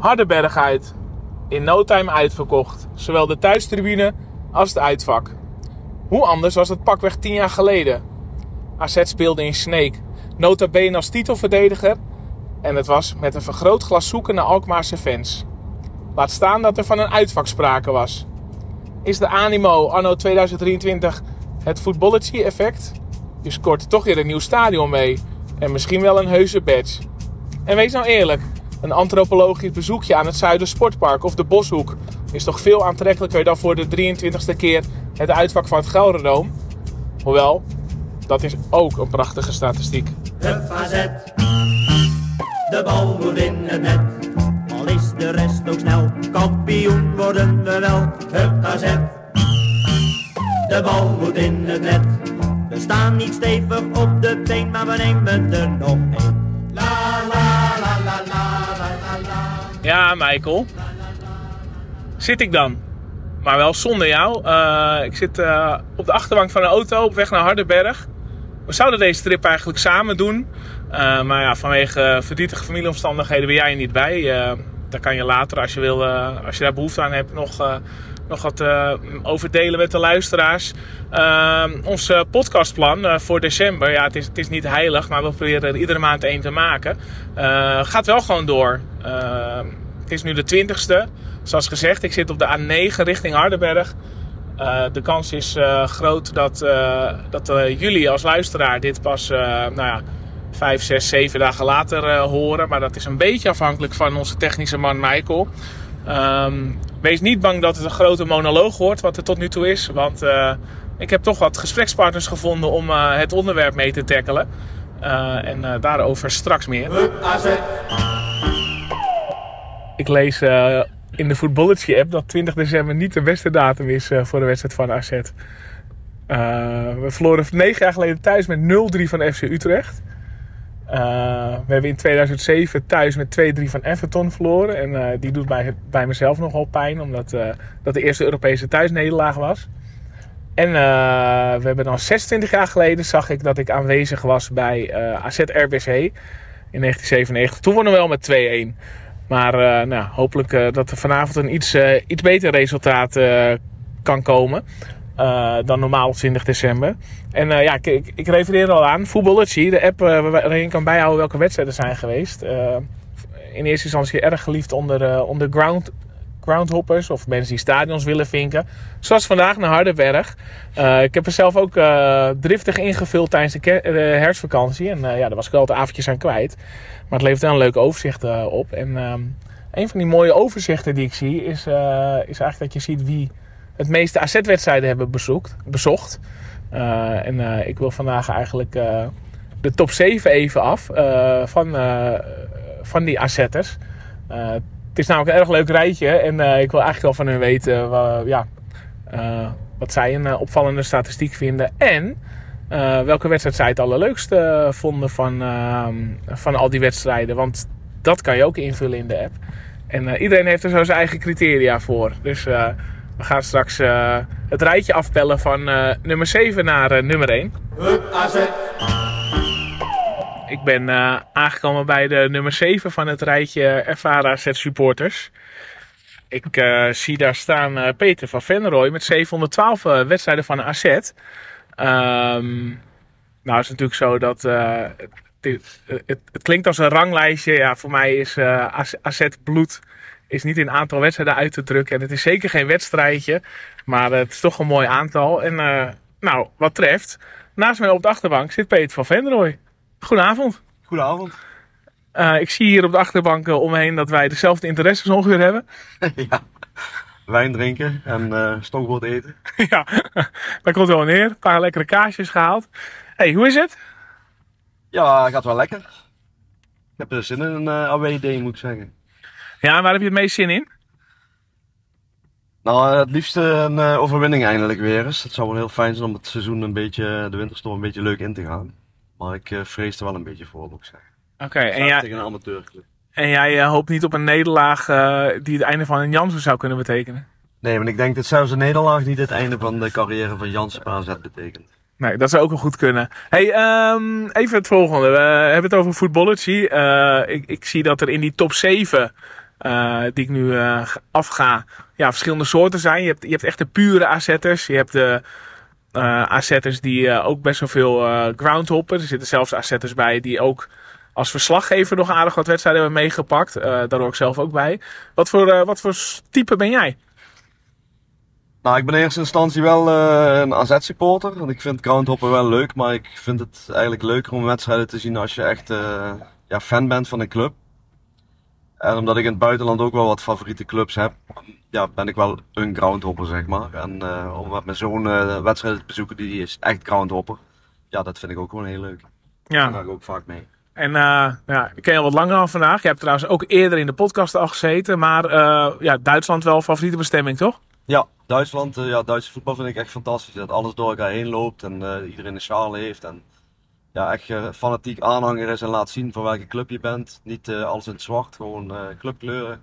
Hardenberg uit. In no time uitverkocht. Zowel de thuistribune als het uitvak. Hoe anders was het pakweg 10 jaar geleden? AZ speelde in Sneek. Nota bene als titelverdediger. En het was met een vergrootglas zoeken naar Alkmaarse fans. Laat staan dat er van een uitvak sprake was. Is de animo anno 2023 het voetbolletje-effect? Je scoort toch weer een nieuw stadion mee. En misschien wel een heuse badge. En wees nou eerlijk, een antropologisch bezoekje aan het Zuidersportpark of de Boshoek is toch veel aantrekkelijker dan voor de 23ste keer het uitvak van het Gelderdoom? Hoewel, dat is ook een prachtige statistiek. Hup AZ, de bal moet in het net. Al is de rest ook snel, kampioen worden we wel. Hup AZ, de bal moet in het net. We staan niet stevig op de been, maar we nemen er nog één. Ja, Michael. Zit ik dan? Maar wel zonder jou. Eh, ik zit eh, op de achterbank van een auto op weg naar Hardenberg. We zouden deze trip eigenlijk samen doen. Eh, maar ja, vanwege verdrietige familieomstandigheden ben jij er niet bij. Daar kan je later, als je, wil, als je daar behoefte aan hebt, nog, nog wat eh, over delen met de luisteraars. Eh, ons eh, podcastplan eh, voor december, ja, het is, het is niet heilig, maar we proberen er iedere maand één te maken. Eh, gaat wel gewoon door. Eh, het is nu de 20ste. Zoals gezegd, ik zit op de A9 richting Hardenberg. De kans is groot dat, dat jullie als luisteraar dit pas nou ja, vijf, zes, zeven dagen later horen. Maar dat is een beetje afhankelijk van onze technische man Michael. Ehm, wees niet bang dat het een grote monoloog wordt, wat er tot nu toe is. Want eh, ik heb toch wat gesprekspartners gevonden om eh, het onderwerp mee te tackelen. Eh, en daarover straks meer. Ik lees in de Footballergy app dat 20 december niet de beste datum is voor de wedstrijd van AZ. We verloren negen jaar geleden thuis met 0-3 van FC Utrecht. Eh, we hebben in 2007 thuis met 2-3 van Everton verloren. En eh, die doet bij, bij mezelf nogal pijn, omdat eh, dat de eerste Europese thuisnederlaag was. En eh, we hebben dan 26 jaar geleden zag ik dat ik aanwezig was bij eh, AZ RBC in 1997. Toen wonnen we wel met 2-1. Maar nou, hopelijk dat er vanavond een iets, iets beter resultaat kan komen. Eh, dan normaal op 20 december. En eh, ja, ik, ik, refereer al aan. Footballergy, de app eh, waarin je kan bijhouden welke wedstrijden zijn geweest. In eerste instantie erg geliefd onder, onder ground, groundhoppers of mensen die stadions willen vinken. Zoals vandaag naar Hardenberg. Ik heb er zelf ook driftig ingevuld tijdens de, de herfstvakantie. En ja, daar was ik wel wat avondjes aan kwijt. Maar het levert wel een leuk overzicht op. En ehm, een van die mooie overzichten die ik zie is, is eigenlijk dat je ziet wie het meeste AZ-wedstrijden hebben bezoekt, bezocht. Eh, en eh, ik wil vandaag eigenlijk eh, de top 7 even af van, van die AZ'ers. Het is namelijk een erg leuk rijtje en ik wil eigenlijk wel van hun weten ja, wat zij een opvallende statistiek vinden. En welke wedstrijd zij het allerleukste vonden van, ehm, van al die wedstrijden. Want dat kan je ook invullen in de app. En iedereen heeft er zo zijn eigen criteria voor. Dus we gaan straks eh, het rijtje afpellen van eh, nummer 7 naar eh, nummer 1. hup AZ, Ik ben aangekomen bij de nummer 7 van het rijtje ervaren AZ supporters. Ik zie daar staan Peter van Venrooy met 712 eh, wedstrijden van AZ. Ehm nou is het natuurlijk zo dat het, is- het, het klinkt als een ranglijstje. Ja, voor mij is AZ bloed is niet in aantal wedstrijden uit te drukken. En het is zeker geen wedstrijdje, maar het is toch een mooi aantal. En eh, nou, wat treft, naast mij op de achterbank zit Peter van Venrooy. Goedenavond. Goedenavond. Eh, ik zie hier op de achterbank eh, omheen dat wij dezelfde interesses ongeveer hebben. ja. Wijn drinken en eh stokbrood eten. ja, daar komt wel neer. Een paar lekkere kaasjes gehaald. hey, hoe is het? Ja, gaat wel lekker. Ik heb er zin in een uh, away day, moet ik zeggen. Ja, en waar heb je het meest zin in? Nou, het liefste een eh, overwinning eindelijk weer eens. Het zou wel heel fijn zijn om het seizoen een beetje, de winterstop een beetje leuk in te gaan. Maar ik eh, vrees er wel een beetje voor, moet ik zeggen. Oké, en, jij, Tegen een amateurclub. en jij eh, hoopt niet op een nederlaag die het einde van een Jansen zou kunnen betekenen? Nee, maar ik denk dat zelfs een nederlaag niet het einde van de carrière van Jansen AZ betekent. Nee, dat zou ook wel goed kunnen. Hey, ehm, even het volgende. We hebben het over Footballergy. Eh ik, ik zie dat er in die top 7 eh, die ik nu eh, afga, ja, verschillende soorten zijn. Je hebt, je hebt echt de pure AZ'ers. Je hebt de uh, die ook best wel veel groundhoppen. Er zitten zelfs AZ'ers bij die ook als verslaggever nog aardig wat wedstrijden hebben meegepakt. daar hoor ik zelf ook bij. Wat voor, wat voor type ben jij? Nou, ik ben in eerste instantie wel uh, een AZ-supporter. Want ik vind groundhoppen wel leuk. Maar ik vind het eigenlijk leuker om wedstrijden te zien als je echt uh, ja, fan bent van een club. En omdat ik in het buitenland ook wel wat favoriete clubs heb, ja, ben ik wel een groundhopper, zeg maar. En uh, om met mijn zo'n wedstrijd te bezoeken, die is echt groundhopper. Ja, dat vind ik ook gewoon heel leuk. Ja. Daar ga ik ook vaak mee. En ja, ik ken je al wat langer al vandaag. Je hebt trouwens ook eerder in de podcast al gezeten. Maar ja, Duitsland wel favoriete bestemming, toch? Ja, Duitsland, uh, ja, Duitse voetbal vind ik echt fantastisch. Dat alles door elkaar heen loopt en uh, iedereen een sjaal heeft. En ja, echt uh, fanatiek aanhanger is en laat zien voor welke club je bent. Niet alles in het zwart, gewoon clubkleuren.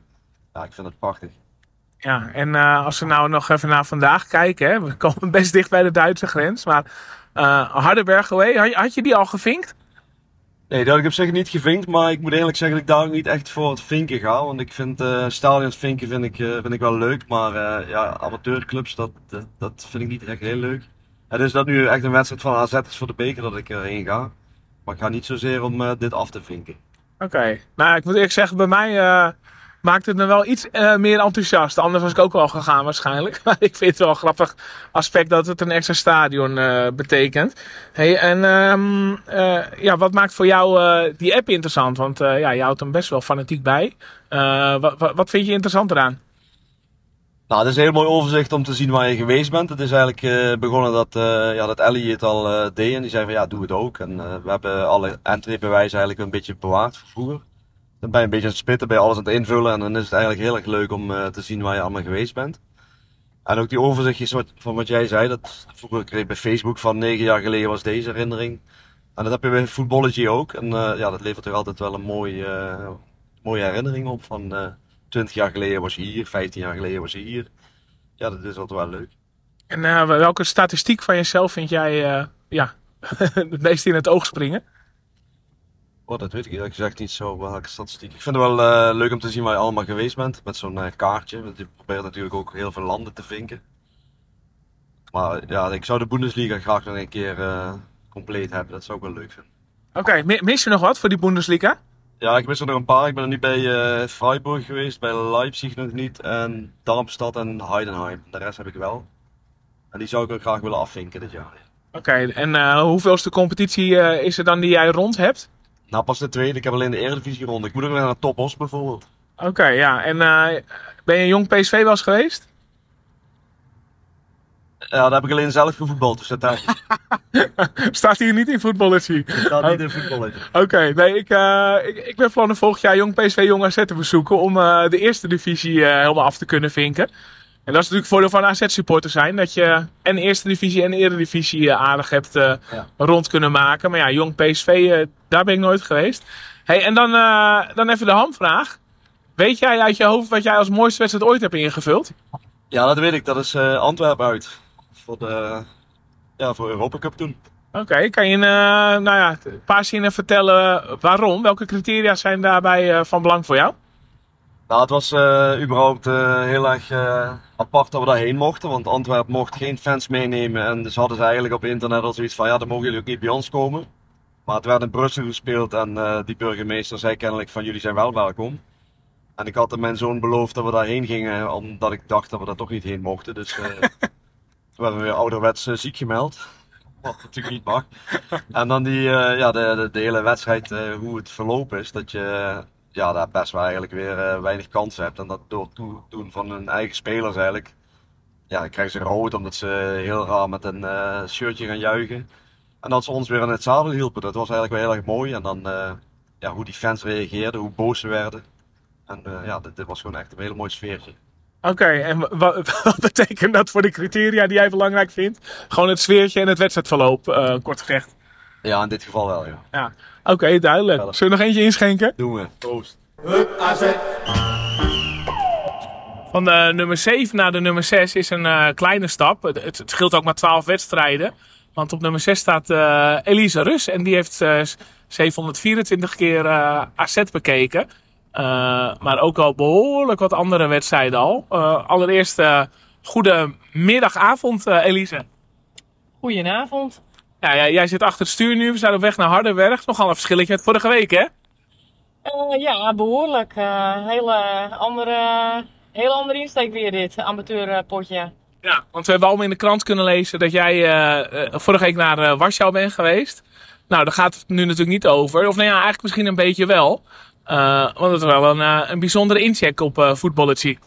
Ja, ik vind het prachtig. Ja, en als we nou nog even naar vandaag kijken, hè, we komen best dicht bij de Duitse grens. Maar Hardenberg had, had je die al gevinkt? Nee, dat heb ik op zich niet gevinkt, maar ik moet eerlijk zeggen dat ik daar niet echt voor het vinken ga. Want ik vind uh, stadions vinken vind ik, uh, vind ik wel leuk, maar uh, ja, amateurclubs, dat, dat, dat, vind ik niet echt heel leuk. Het is dat nu echt een wedstrijd van AZ is voor de beker dat ik erheen ga. Maar ik ga niet zozeer om dit af te vinken. Oké, nou ik moet eerlijk zeggen, bij mij maakt het me wel iets uh, meer enthousiast. Anders was ik ook wel gegaan waarschijnlijk. Maar ik vind het wel een grappig aspect dat het een extra stadion uh, betekent. Hey, en uh, ja, wat maakt voor jou die app interessant? Want ja, je houdt hem best wel fanatiek bij. wat, wat vind je interessant eraan? Nou, het is een heel mooi overzicht om te zien waar je geweest bent. Het is eigenlijk begonnen dat, ja, dat Ellie het al deed en die zei van ja, doe het ook. En we hebben alle entreebewijzen eigenlijk een beetje bewaard voor vroeger. Dan ben je een beetje aan het spitten, je alles aan het invullen en dan is het eigenlijk heel erg leuk om te zien waar je allemaal geweest bent. En ook die overzichtjes van wat jij zei, dat vroeger kreeg ik bij Facebook van negen jaar geleden was deze herinnering. En dat heb je bij Footballogy ook. En ja, dat levert toch altijd wel een mooie, mooie herinnering op van 20 jaar geleden was je hier, 15 jaar geleden was je hier. Ja, dat is altijd wel leuk. En welke statistiek van jezelf vind jij ja, het meest in het oog springen? Oh, dat weet ik eerlijk gezegd niet zo welke statistiek. Ik vind het wel uh, leuk om te zien waar je allemaal geweest bent. Met zo'n kaartje. Want je probeert natuurlijk ook heel veel landen te vinken. Maar ja, ik zou de Bundesliga graag nog een keer compleet hebben. Dat zou ik wel leuk vinden. Oké, okay, mis je nog wat voor die Bundesliga? Ja, ik mis er nog een paar. Ik ben er nu bij Freiburg geweest, bij Leipzig nog niet. En Darmstadt en Heidenheim. De rest heb ik wel. En die zou ik ook graag willen afvinken dit jaar. Oké, okay, en hoeveelste competitie is er dan die jij rond hebt? Nou, pas de tweede. Ik heb alleen de Eredivisie rond. Ik moet ook naar de Topos bijvoorbeeld. Oké, ja. En uh, ben je een jong PSV eens geweest? Ja, daar heb ik alleen zelf gevoetbald, dus dat Staat hier niet in voetballetje? Staat niet in voetballetje. Oké, nee, ik, uh, ik, ik ben van volgend jaar jong PSV Jong AZ te bezoeken om uh, de eerste divisie helemaal af te kunnen vinken. En dat is natuurlijk het voordeel van AZ-supporter zijn. Dat je en eerste divisie en eredivisie aardig hebt ja. rond kunnen maken. Maar ja, jong PSV, daar ben ik nooit geweest. Hey, en dan, dan even de hamvraag. Weet jij uit je hoofd wat jij als mooiste wedstrijd ooit hebt ingevuld? Ja, dat weet ik. Dat is Antwerpen uit. Voor de ja, voor Europa Cup toen. Oké, okay, kan je nou ja, een paar zinnen vertellen waarom? Welke criteria zijn daarbij van belang voor jou? Nou, het was uh, überhaupt uh, heel erg uh, apart dat we daarheen mochten, want Antwerpen mocht geen fans meenemen. En dus hadden ze eigenlijk op internet al zoiets van, ja, dan mogen jullie ook niet bij ons komen. Maar het werd in Brussel gespeeld en die burgemeester zei kennelijk van, jullie zijn wel welkom. En ik had mijn zoon beloofd dat we daarheen gingen, omdat ik dacht dat we daar toch niet heen mochten. Dus werden we weer ouderwets ziek gemeld. Wat natuurlijk niet mag. En dan die, ja, de, de, hele wedstrijd, hoe het verlopen is, dat je ja, daar best wel eigenlijk weer weinig kansen hebt. En dat door doen van hun eigen spelers eigenlijk. Ja, krijgen ze rood omdat ze heel raar met een shirtje gaan juichen. En dat ze ons weer aan het zadel hielpen. Dat was eigenlijk wel heel erg mooi. En dan ja, hoe die fans reageerden, hoe boos ze werden. En ja, dit, was gewoon echt een hele mooi sfeertje. Oké, en wat, betekent dat voor de criteria die jij belangrijk vindt? Gewoon het sfeertje en het wedstrijdverloop, kort gezegd. Ja, in dit geval wel, ja. ja. Oké, okay, duidelijk. Zullen we nog eentje inschenken? Doen we. Proost. Van de nummer 7 naar de nummer 6 is een uh, kleine stap. Het, het, scheelt ook maar 12 wedstrijden. Want op nummer 6 staat uh, Elisa Rus. En die heeft uh, 724 keer AZ bekeken. Eh, maar ook al behoorlijk wat andere wedstrijden al. Eh, allereerst uh, goede middagavond, Elise. Goedenavond. Ja, ja, jij zit achter het stuur nu. We zijn op weg naar Hardenberg. Nogal een verschilletje met vorige week, hè? ja, behoorlijk. hele, andere, hele andere insteek weer dit, amateurpotje. Ja, want we hebben allemaal in de krant kunnen lezen dat jij vorige week naar Warschau bent geweest. Nou, daar gaat het nu natuurlijk niet over. Of nou ja, eigenlijk misschien een beetje wel. Uh, want het was wel een, uh, een bijzondere incheck op uh, voetballetje.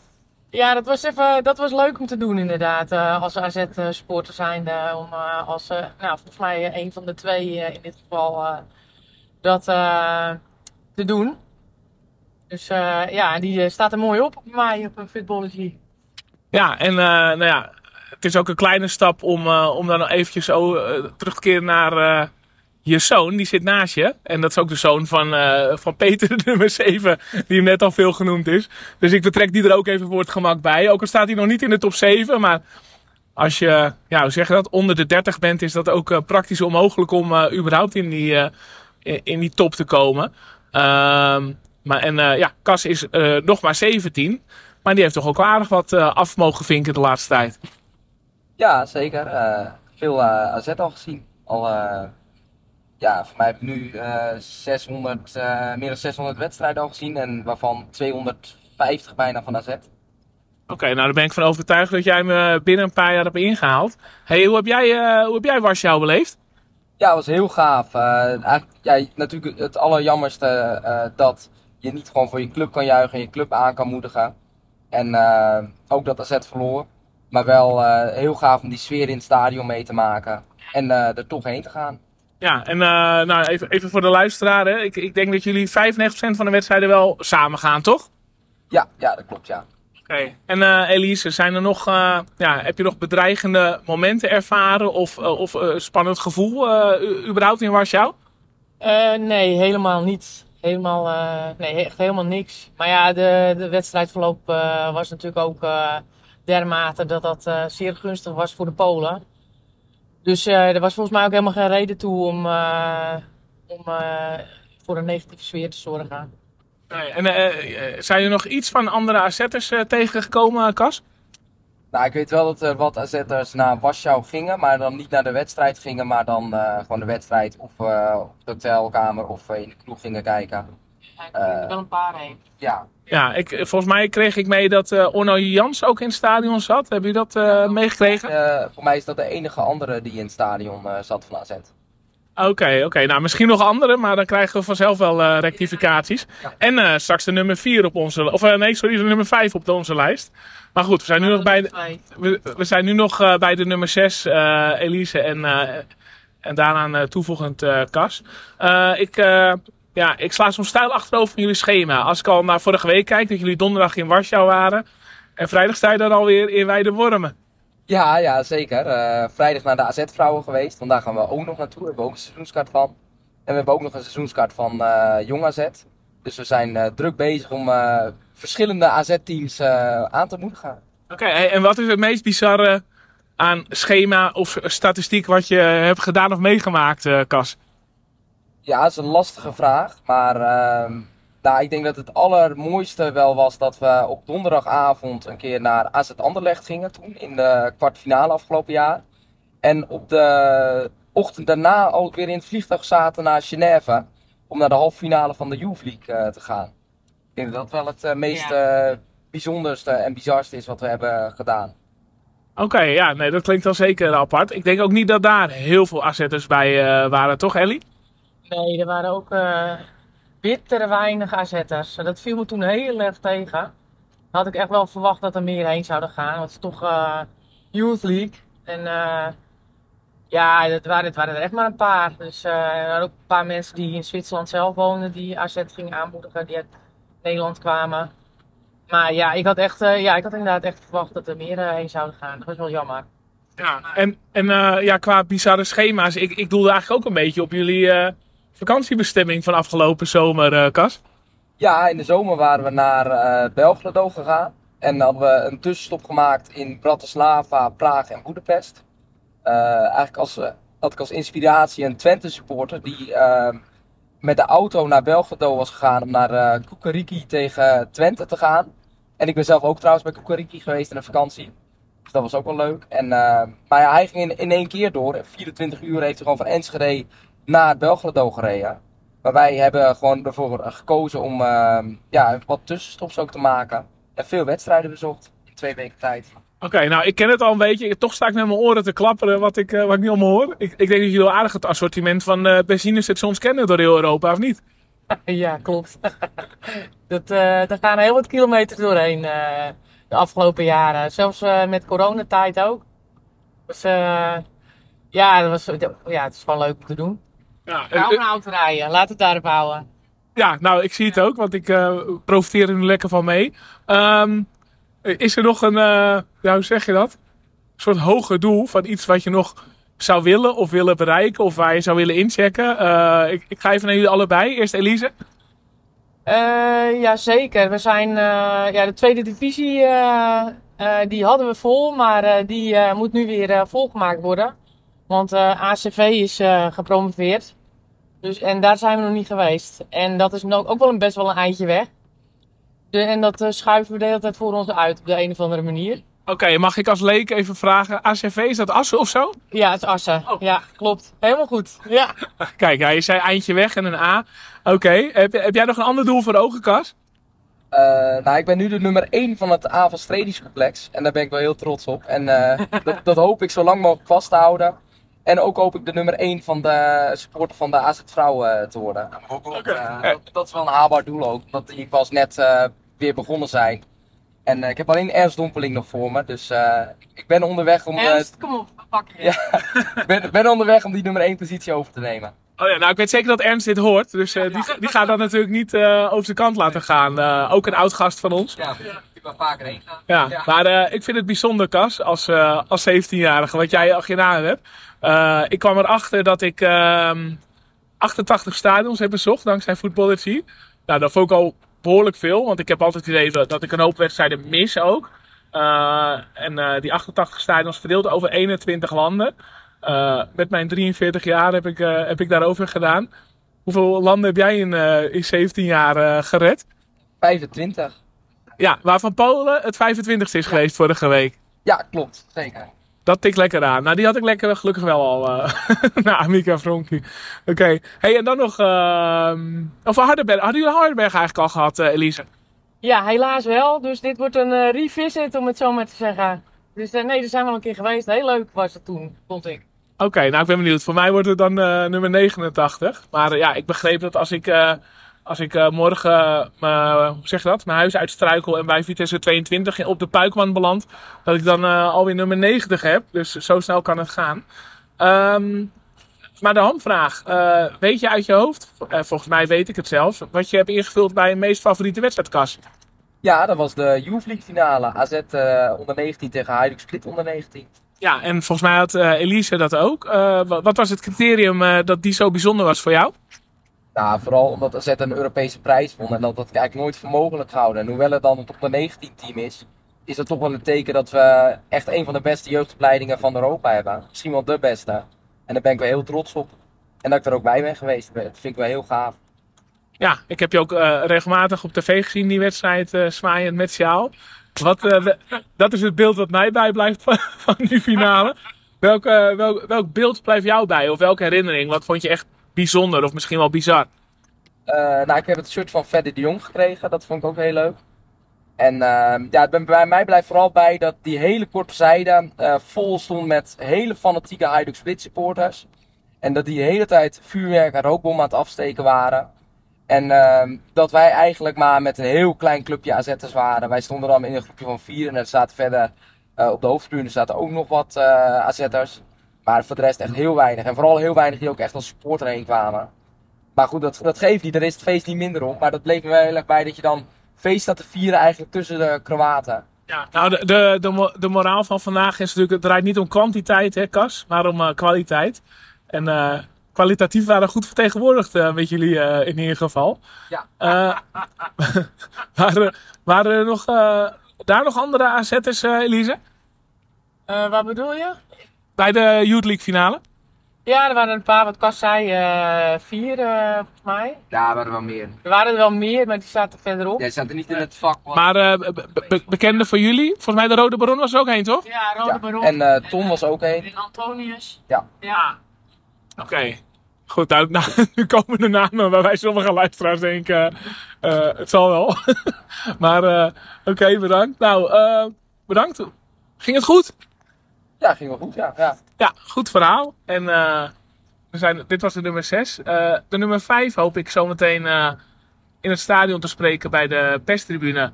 Ja, dat was, even, dat was leuk om te doen inderdaad. als AZ-supporter zijn. om als, nou, volgens mij een van de twee in dit geval dat te doen. Dus ja, die staat er mooi op op mij op een. Ja, en nou ja, het is ook een kleine stap om, om dan nog eventjes zo, terug te keren naar je zoon, die zit naast je. En dat is ook de zoon van, uh, van Peter, nummer 7, die hem net al veel genoemd is. Dus ik betrek die er ook even voor het gemak bij. Ook al staat hij nog niet in de top 7, maar als je, ja, hoe zeg je dat, onder de 30 bent, is dat ook uh, praktisch onmogelijk om uh, überhaupt in die, in, die top te komen. Ehm, maar en ja, Cas is nog maar 17, maar die heeft toch ook aardig wat af mogen vinken de laatste tijd. Ja, zeker. veel AZ al gezien. Al ja, voor mij heb ik nu uh, 600, uh, meer dan 600 wedstrijden al gezien en waarvan 250 bijna van AZ. Oké, okay, nou dan ben ik van overtuigd dat jij me binnen een paar jaar hebt ingehaald. Hey, hoe heb jij, uh, hoe heb jij Warschau beleefd? Ja, het was heel gaaf. Eigenlijk, ja, natuurlijk het allerjammerste dat je niet gewoon voor je club kan juichen en je club aan kan moedigen. En ook dat AZ verloor. Maar wel heel gaaf om die sfeer in het stadion mee te maken en er toch heen te gaan. Ja, en uh, nou, even, even voor de luisteraar. Hè. Ik, ik denk dat jullie 95% van de wedstrijden wel samen gaan, toch? Ja, ja dat klopt, ja. Oké. En uh, Elise, zijn er nog, uh, ja, heb je nog bedreigende momenten ervaren of, of spannend gevoel überhaupt in Warschau? nee, helemaal niet. Helemaal, nee, echt helemaal niks. Maar ja, de, de wedstrijdverloop was natuurlijk ook dermate dat dat zeer gunstig was voor de Polen. Dus uh, er was volgens mij ook helemaal geen reden toe om, uh, om uh, voor een negatieve sfeer te zorgen. Nee, en zijn er nog iets van andere AZ'ers tegengekomen, Cas? Nou, ik weet wel dat er wat AZ'ers naar Warschau gingen, maar dan niet naar de wedstrijd gingen, maar dan gewoon de wedstrijd of op de hotelkamer of in de kroeg gingen kijken. Ja, ik er wel een paar heen. Ja, ja, ik, volgens mij kreeg ik mee dat uh, Orno Jans ook in het stadion zat. Heb je dat uh, meegekregen? Uh, voor mij is dat de enige andere die in het stadion zat van AZ. Oké, oké. Nou, misschien nog andere, maar dan krijgen we vanzelf wel rectificaties. Ja. En straks de nummer 4 op onze... Of nee, sorry, de nummer 5 op de onze lijst. Maar goed, we zijn nu nog bij de, we, we, zijn nu nog bij de nummer 6, Elise. En, en daaraan toevoegend Cas. ik ja, ik sla zo'n stijl achterover van jullie schema. Als ik al naar vorige week kijk, dat jullie donderdag in Warschau waren. En vrijdag sta je dan alweer in Weidewormen. Ja, ja, zeker. Uh, vrijdag naar de AZ-vrouwen geweest. Want daar gaan we ook nog naartoe. We hebben ook een seizoenskaart van. En we hebben ook nog een seizoenskaart van uh, Jong AZ. Dus we zijn uh, druk bezig om verschillende AZ-teams aan te moedigen. Oké, en wat is het meest bizarre aan schema of statistiek wat je hebt gedaan of meegemaakt, Cas? Ja, dat is een lastige vraag. Maar uh, nou, ik denk dat het allermooiste wel was dat we op donderdagavond een keer naar AZ Anderlecht gingen toen. In de kwartfinale afgelopen jaar. En op de ochtend daarna alweer in het vliegtuig zaten naar Genève. Om naar de halve finale van de Youth League uh, te gaan. Ik denk dat dat wel het uh, meest ja. bijzonderste en bizarste is wat we hebben gedaan. Oké, okay, ja, nee, dat klinkt wel zeker apart. Ik denk ook niet dat daar heel veel AZ'ers bij waren, toch Ellie? Nee, er waren ook uh, bittere weinig AZ'ers. Dat viel me toen heel erg tegen. Had ik echt wel verwacht dat er meer heen zouden gaan. Want het is toch uh, Youth League. En uh, ja, het waren, het waren er echt maar een paar. Dus er waren ook een paar mensen die in Zwitserland zelf woonden. Die AZ gingen aanmoedigen. Die uit Nederland kwamen. Maar ja, ik had, echt, ja, ik had inderdaad echt verwacht dat er meer heen zouden gaan. Dat was wel jammer. Ja, en, en ja, qua bizarre schema's. Ik, ik doelde eigenlijk ook een beetje op jullie vakantiebestemming van afgelopen zomer, uh, Cas? Ja, in de zomer waren we naar uh, Belgrado gegaan. En hadden we een tussenstop gemaakt in Bratislava, Praag en Boedapest. Uh, eigenlijk als, had ik als inspiratie een Twente supporter die ehm, met de auto naar Belgrado was gegaan om naar eh Kukariki tegen Twente te gaan. En ik ben zelf ook trouwens bij Kukariki geweest in een vakantie. Dus dat was ook wel leuk. En, eh, maar ja, hij ging in, in één keer door. In 24 uur heeft hij gewoon van Enschede naar Belgrado gereden. Maar wij hebben gewoon ervoor gekozen om eh, ja, wat tussenstops ook te maken. En veel wedstrijden bezocht in twee weken tijd. Oké, nou ik ken het al een beetje. Toch sta ik met mijn oren te klapperen wat ik, eh, wat ik niet allemaal hoor. Ik, ik denk dat jullie wel aardig het assortiment van eh benzinestations kennen door heel Europa, of niet? Ja, klopt. dat, eh daar gaan heel wat kilometers doorheen eh, de afgelopen jaren. Zelfs eh, met coronatijd ook. Dus eh, ja, dat was, ja, het is gewoon leuk om te doen. Ja, Ik hou van auto rijden, laat het daarop houden. Ja, nou, ik zie het ook, want ik eh, profiteer er nu lekker van mee. Ehm, is er nog een, eh, ja, hoe zeg je dat? Een soort hoger doel van iets wat je nog zou willen of willen bereiken of waar je zou willen inchecken? Eh, ik, ik ga even naar jullie allebei. Eerst Elise. Eh ja, zeker. We zijn, eh, ja, de tweede divisie, eh, eh, die hadden we vol, maar eh, die eh, moet nu weer eh, volgemaakt worden. Want eh, ACV is eh, gepromoveerd. Dus, en daar zijn we nog niet geweest. En dat is ook, ook wel een, best wel een eindje weg. De, en dat eh, schuiven we de hele tijd voor ons uit op de een of andere manier. Oké, mag ik als leek even vragen, ACV, is dat Assen of zo? Ja, het is Assen. Ja, klopt. Helemaal goed. Ja. Kijk, ja, je zei eindje weg en een A. Oké, heb, heb jij nog een ander doel voor ogen, Kas? Eh, nou, ik ben nu de nummer 1 van het Avals Trainingscomplex. En daar ben ik wel heel trots op. En eh, dat, dat hoop ik zo lang mogelijk vast te houden. En ook hoop ik de nummer 1 van de supporter van de AZ Vrouw eh, te worden. Eh, dat, dat is wel een haalbaar doel ook. Omdat die pas net eh, weer begonnen zijn. En eh, ik heb alleen Ernst Dompeling nog voor me. Dus eh, ik ben onderweg om, eh, Ernst, kom op, pak je. Ja. ik ben, ben onderweg om die nummer 1 positie over te nemen. Oh ja, nou ik weet zeker dat Ernst dit hoort. Dus eh, die, die gaat dat natuurlijk niet eh, over zijn kant laten gaan. Eh, ook een oud gast van ons. Ja, ik ben vaker heen gaan. Ja, maar eh, ik vind het bijzonder, Cas, als, eh, als 17-jarige, wat jij al gedaan hebt. Eh, ik kwam erachter dat ik ehm 88 stadions heb bezocht, dankzij Footballergy. Nou, dat vond ik al behoorlijk veel, want ik heb altijd het idee dat, ik een hoop wedstrijden mis ook. En die 88 stadions verdeeld over 21 landen. Met mijn 43 jaar heb ik, heb ik daarover gedaan. Hoeveel landen heb jij in, in 17 jaar gered? 25. Ja, waarvan Polen het 25ste is geweest vorige week. Ja, klopt. Zeker. Dat tikt lekker aan. Nou, die had ik lekker gelukkig wel al. eh na Amika Fronkie. Oké. Hey, en dan nog... ehm over Hardenberg. Hadden jullie Hardenberg eigenlijk al gehad, eh, Elise? Ja, helaas wel. Dus dit wordt een eh, revisit, om het zo maar te zeggen. Dus eh, nee, er zijn we al een keer geweest. Heel leuk was het toen, vond ik. Oké, nou ik ben benieuwd. Voor mij wordt het dan eh, nummer 89. Maar ja, ik begreep dat als ik, eh, als ik eh, morgen eh, mijn- hoe zeg je dat? mijn huis uitstruikel en bij Vitesse 22 op de Puikman beland, dat ik dan eh, alweer nummer 90 heb. Dus zo snel kan het gaan. Ehm, maar de hamvraag. eh, weet je uit je hoofd, eh, volgens mij weet ik het zelfs, wat je hebt ingevuld bij je meest favoriete wedstrijdkas? Ja, dat was de Youth League finale. AZ eh, onder 19 tegen Hajduk Split onder 19. Ja, en volgens mij had eh, Elise dat ook. Eh, wat, was het criterium eh, dat die zo bijzonder was voor jou? Nou, vooral omdat AZ een Europese prijs won en dat dat eigenlijk nooit voor mogelijk gehouden. En hoewel het dan het onder 19 team is, is dat toch wel een teken dat we echt een van de beste jeugdopleidingen van Europa hebben. Misschien wel de beste. En daar ben ik wel heel trots op. En dat ik er ook bij ben geweest. Dat vind ik wel heel gaaf. Ja, ik heb je ook eh, regelmatig op tv gezien, die wedstrijd eh zwaaiend met sjaal. Wat, eh, dat is het beeld wat mij bijblijft van, van die finale. Welk, welk, welk beeld blijft jou bij? Of welke herinnering? Wat vond je echt bijzonder of misschien wel bizar? Eh, nou, ik heb het shirt van Freddy de Jong gekregen. Dat vond ik ook heel leuk. En ehm, ja, bij mij blijft vooral bij dat die hele korte zijde eh, vol stond met hele fanatieke Hajduk Split supporters. En dat die de hele tijd vuurwerk en rookbommen aan het afsteken waren. En ehm, dat wij eigenlijk maar met een heel klein clubje AZ'ers waren. Wij stonden dan in een groepje van vier en er zaten verder eh, op de hoofdtribune zaten ook nog wat AZ'ers. Maar voor de rest echt heel weinig. En vooral heel weinig die ook echt als supporter heen kwamen. Maar goed, dat, dat geeft niet. Daar is het feest niet minder op. Maar dat bleef me wel heel erg bij dat je dan feest staat te vieren eigenlijk tussen de Kroaten. Ja, nou, de, de, de, de moraal van vandaag is natuurlijk, het draait niet om kwantiteit, hè, Cas, maar om eh, kwaliteit. En eh, kwalitatief waren goed vertegenwoordigd eh, met jullie eh, in ieder geval. Ja. Eh, waren, waren er nog, eh, daar nog andere AZ'ers, eh Elise? Eh, wat bedoel je? Bij de Youth League finale? Ja, er waren een paar, wat Kas zei, eh, vier eh, volgens mij. Ja, er waren wel meer. Er waren er wel meer, maar die zaten verderop. Jij zat er niet in het vak. wat- Maar eh, be- be- bekende voor jullie? Volgens mij de Rode Baron was er ook heen, toch? Ja, Rode Ja, Baron. En eh, Tom was ook een. En Antonius. Ja. Ja. Oké. Goed, nou, nou, nu komen de namen waarbij sommige luisteraars denken, eh, het zal wel. maar eh, oké, bedankt. Nou, bedankt. Ging het goed? Ja, ging wel goed, ja. ja. Ja, goed verhaal. En eh, we zijn, dit was de nummer 6. de nummer 5 hoop ik zometeen eh in het stadion te spreken bij de perstribune.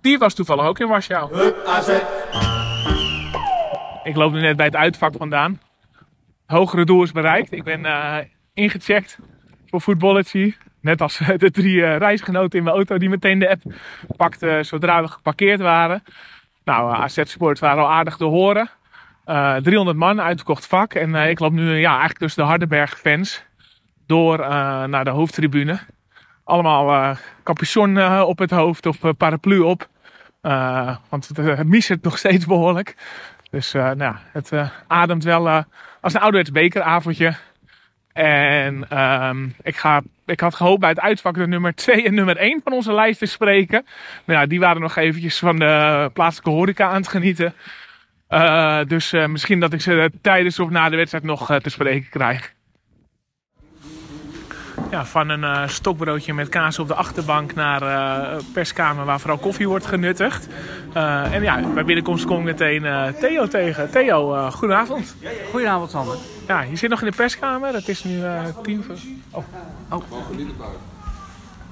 Die was toevallig ook in Warschau. Ik loop nu net bij het uitvak vandaan. Hogere doel is bereikt. Ik ben eh, ingecheckt voor Footballergy. Net als eh, de drie eh, reisgenoten in mijn auto die meteen de app pakten zodra we geparkeerd waren. Nou, eh, AZ-supporters waren al aardig te horen. Eh, 300 man, uitverkocht vak. En eh, ik loop nu ja, eigenlijk tussen de Hardenberg-fans door eh, naar de hoofdtribune. Allemaal eh capuchon eh, op het hoofd of eh, paraplu op. Eh, want het uh, miezert nog steeds behoorlijk. Dus eh, nou, het eh, ademt wel eh, als een ouderwets bekeravondje. En ehm, ik, ga, ik had gehoopt bij het uitvak de nummer 2 en nummer 1 van onze lijst te spreken. Maar ja, die waren nog eventjes van de plaatselijke horeca aan het genieten. Eh, dus eh, misschien dat ik ze tijdens of na de wedstrijd nog eh, te spreken krijg. Ja, van een eh, stokbroodje met kaas op de achterbank naar eh, een perskamer waar vooral koffie wordt genuttigd. Eh, en ja, bij binnenkomst kom ik meteen eh, Theo tegen. Theo, eh, goedenavond. Goedenavond Sander. Ja, je zit nog in de perskamer. Het is nu eh, tien voor... Oh,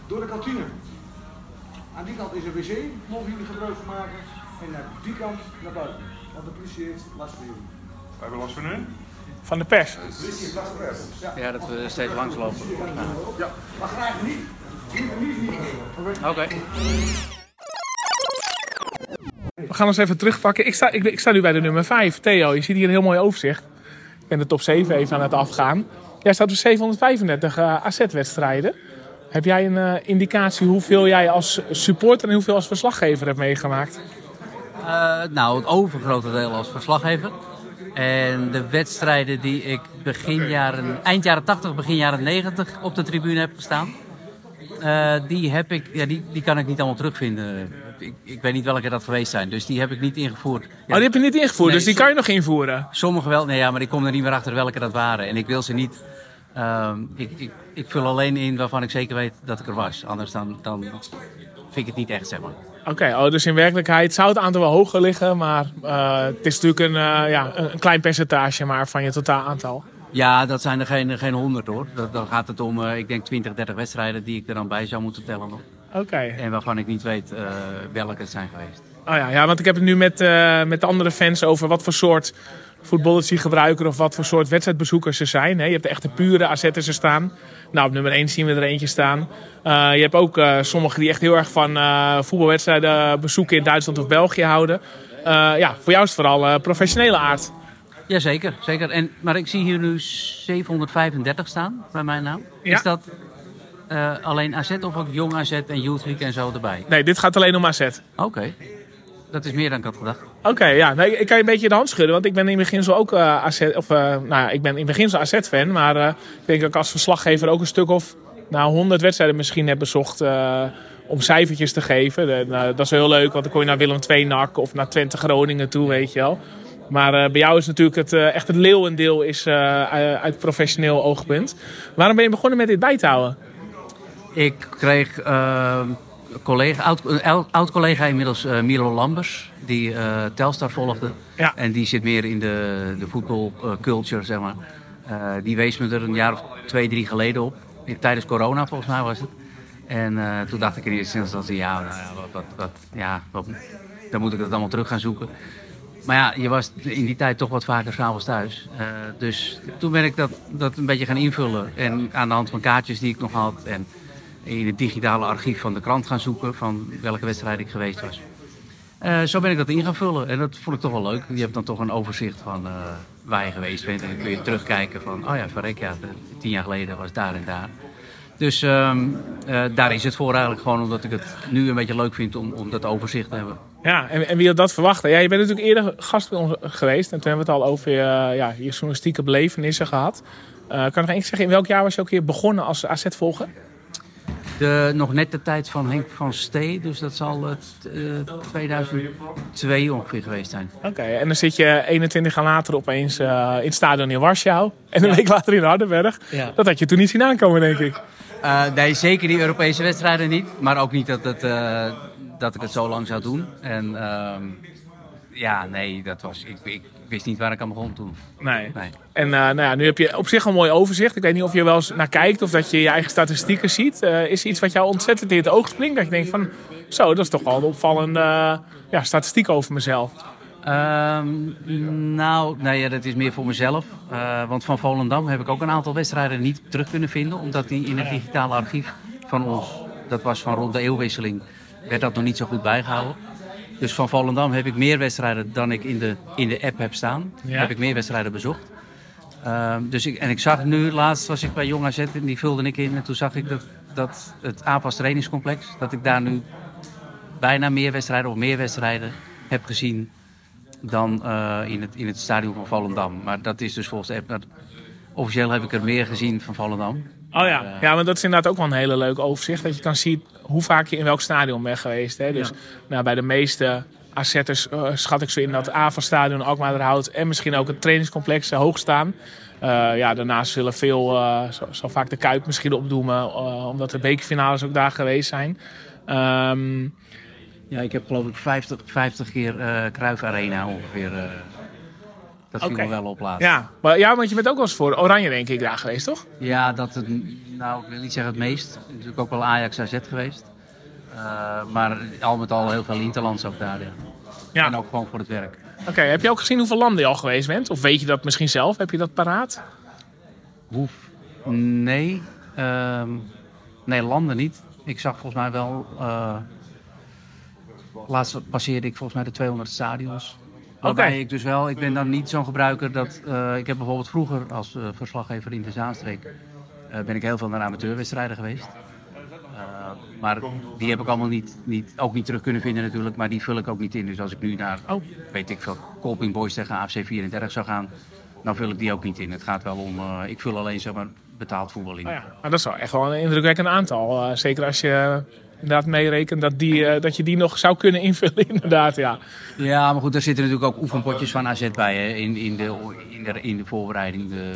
Door de kantine. Aan die kant is een wc, mogen jullie gebruik van maken. En naar die kant naar buiten. Want de politie heeft last van jullie. We hebben last van u? van de pers. De politie heeft last van. Ja. Ja, dat we steeds langslopen. ja. Maar graag niet. Oké. We gaan ons even terugpakken. Ik sta, ik, ik sta nu bij de nummer 5. Theo, je ziet hier een heel mooi overzicht. Ik ben de top 7 even aan het afgaan. Jij staat op 735 eh, AZ-wedstrijden. Heb jij een eh, indicatie hoeveel jij als supporter en hoeveel als verslaggever hebt meegemaakt? Eh, nou, het overgrote deel als verslaggever. En de wedstrijden die ik begin jaren, eind jaren 80, begin jaren 90 op de tribune heb gestaan. eh, die, heb ik, ja, die, die kan ik niet allemaal terugvinden. Ik, ik weet niet welke dat geweest zijn, dus die heb ik niet ingevoerd. Ja, Oh, die heb je niet ingevoerd, Nee, dus die kan je nog invoeren. Sommige wel, nee ja, maar ik kom er niet meer achter welke dat waren. En ik wil ze niet. ehm, ik, ik, ik vul alleen in waarvan ik zeker weet dat ik er was. Anders dan, dan vind ik het niet echt, zeg maar. Oké, oh, dus in werkelijkheid zou het aantal wel hoger liggen, maar eh, het is natuurlijk een, eh, ja, een klein percentage maar van je totaal aantal. Ja, dat zijn er geen, geen honderd hoor. Dat, dan gaat het om, eh, ik denk 20, 30 wedstrijden die ik er dan bij zou moeten tellen nog. Oké. En waarvan ik niet weet welke het zijn geweest. Oh ja, ja, want ik heb het nu met, met de andere fans over wat voor soort voetballers die gebruiken of wat voor soort wedstrijdbezoekers ze zijn. Hè. Je hebt de echte pure AZ'ers er staan. Nou, op nummer 1 zien we er eentje staan. Eh, je hebt ook eh, sommigen die echt heel erg van eh, voetbalwedstrijden bezoeken in Duitsland of België houden. Ja, voor jou is het vooral professionele aard. Jazeker, zeker. En, maar ik zie hier nu 735 staan bij mijn naam. Ja. Is dat alleen AZ of ook jong AZ en Youth League en zo erbij? Nee, dit gaat alleen om AZ. Oké, dat is meer dan ik had gedacht. Oké, ja. Nee, ik kan je een beetje de hand schudden, want ik ben in beginsel ook eh, AZ, of eh, nou ja, ik ben in beginsel AZ-fan, maar eh, ik denk dat ik als verslaggever ook een stuk of nou, 100 wedstrijden misschien heb bezocht om cijfertjes te geven. En, eh, dat is heel leuk, want dan kon je naar Willem II NAC of naar Twente Groningen toe, weet je wel. Maar bij jou is natuurlijk het, echt het leeuwendeel is, eh, uit professioneel oogpunt. Waarom ben je begonnen met dit bij te houden? Ik kreeg eh, een collega, oud, een oud- oud-collega inmiddels, eh, Milo Lambers, die eh, Telstar volgde. Ja. En die zit meer in de, de voetbalculture, zeg maar. Eh, die wees me er een jaar of twee, drie geleden op. Tijdens corona, volgens mij was het. En eh, toen dacht ik in eerste instantie, ja, nou ja, wat, wat, wat, ja wat, dan moet ik dat allemaal terug gaan zoeken. Maar ja, je was in die tijd toch wat vaker s'avonds thuis. Eh, dus toen ben ik dat, dat een beetje gaan invullen. En aan de hand van kaartjes die ik nog had. En in het digitale archief van de krant gaan zoeken van welke wedstrijd ik geweest was. Eh, zo ben ik dat in gaan vullen. En dat vond ik toch wel leuk. Je hebt dan toch een overzicht van eh, waar je geweest bent. En dan kun je terugkijken van, oh ja, verrek ja, tien jaar geleden was daar en daar. Dus ehm, eh, daar is het voor eigenlijk gewoon omdat ik het nu een beetje leuk vind om, om dat overzicht te hebben. Ja, en, en wie had dat verwachten? Ja, je bent natuurlijk eerder gast bij ons geweest. En toen hebben we het al over je, ja, je journalistieke belevenissen gehad. Eh, kan je nog eens zeggen, in welk jaar was je ook hier begonnen als AZ-volger? De, nog net de tijd van Henk van Stee, dus dat zal het eh, 2002 ongeveer geweest zijn. Oké, en dan zit je 21 jaar later opeens eh, in het stadion in Warschau. En een week later in Hardenberg. Ja. Dat had je toen niet zien aankomen, denk ik. Eh, nee, zeker die Europese wedstrijden niet. Maar ook niet dat, het, dat ik het zo lang zou doen. En ehm, ja, nee, dat was, ik, ik wist niet waar ik aan begon toen. Nee. Nee. En eh, nou ja, nu heb je op zich een mooi overzicht. Ik weet niet of je wel eens naar kijkt of dat je je eigen statistieken ziet. Eh, is er iets wat jou ontzettend in het oog springt? Dat je denkt van, zo, dat is toch wel een opvallende eh, ja, statistiek over mezelf. Ehm, nou, nee, ja, dat is meer voor mezelf. Want van Volendam heb ik ook een aantal wedstrijden niet terug kunnen vinden. Omdat die in het digitale archief van ons, dat was van rond de eeuwwisseling, werd dat nog niet zo goed bijgehouden. Dus van Volendam heb ik meer wedstrijden dan ik in de, in de app heb staan. Ja. Heb ik meer wedstrijden bezocht. Ehm, dus ik, en ik zag nu, laatst was ik bij Jong AZ en die vulde ik in. En toen zag ik dat, dat het APAS trainingscomplex, dat ik daar nu bijna meer wedstrijden of meer wedstrijden heb gezien dan eh, in, het, in het stadion van Volendam. Maar dat is dus volgens de app. officieel heb ik er meer gezien van Volendam. Oh ja. ja, maar dat is inderdaad ook wel een hele leuk overzicht. Dat je kan zien hoe vaak je in welk stadion bent geweest. Hè? Dus Ja. nou, bij de meeste AZ'ers eh, schat ik zo in dat AVA-stadion, Alkmaarderhout en misschien ook het trainingscomplex eh, hoog staan. Eh, ja, daarnaast zullen veel, eh, zo, zo vaak de Kuip misschien opdoemen, eh, omdat de bekerfinales ook daar geweest zijn. Ehm, Ja, ik heb geloof ik 50, 50 keer eh Cruijff Arena ongeveer. Dat viel Oké. me wel op laatst. ja, maar, ja, want je bent ook wel eens voor Oranje denk ik daar geweest, toch? Ja, dat het, nou, ik wil niet zeggen het meest. Natuurlijk ook wel Ajax AZ geweest. Eh, maar al met al heel veel Interlands ook daar. Ja. Ja. En ook gewoon voor het werk. Oké, heb je ook gezien hoeveel landen je al geweest bent? Of weet je dat misschien zelf? Heb je dat paraat? Hoef? Nee. ehm, nee, landen niet. Ik zag volgens mij wel. eh, laatst passeerde ik volgens mij de 200 stadions. Waarbij Oké. ik dus wel, ik ben dan niet zo'n gebruiker dat. eh, ik heb bijvoorbeeld vroeger als eh, verslaggever in de Zaanstreek. eh, ben ik heel veel naar amateurwedstrijden geweest. Maar die heb ik allemaal niet, niet, ook niet terug kunnen vinden natuurlijk. Maar die vul ik ook niet in. Dus als ik nu naar, Oh. weet ik veel, Colping Boys tegen AFC 34 zou gaan. Dan vul ik die ook niet in. Het gaat wel om, ik vul alleen zeg maar betaald voetbal in. Oh ja, maar dat is wel echt wel een indrukwekkend aantal. Zeker als je inderdaad meerekent dat, die, eh, dat je die nog zou kunnen invullen, inderdaad. Ja. Ja, maar goed, daar zitten natuurlijk ook oefenpotjes van AZ bij hè, in, in, de, in, de, in de voorbereiding. De,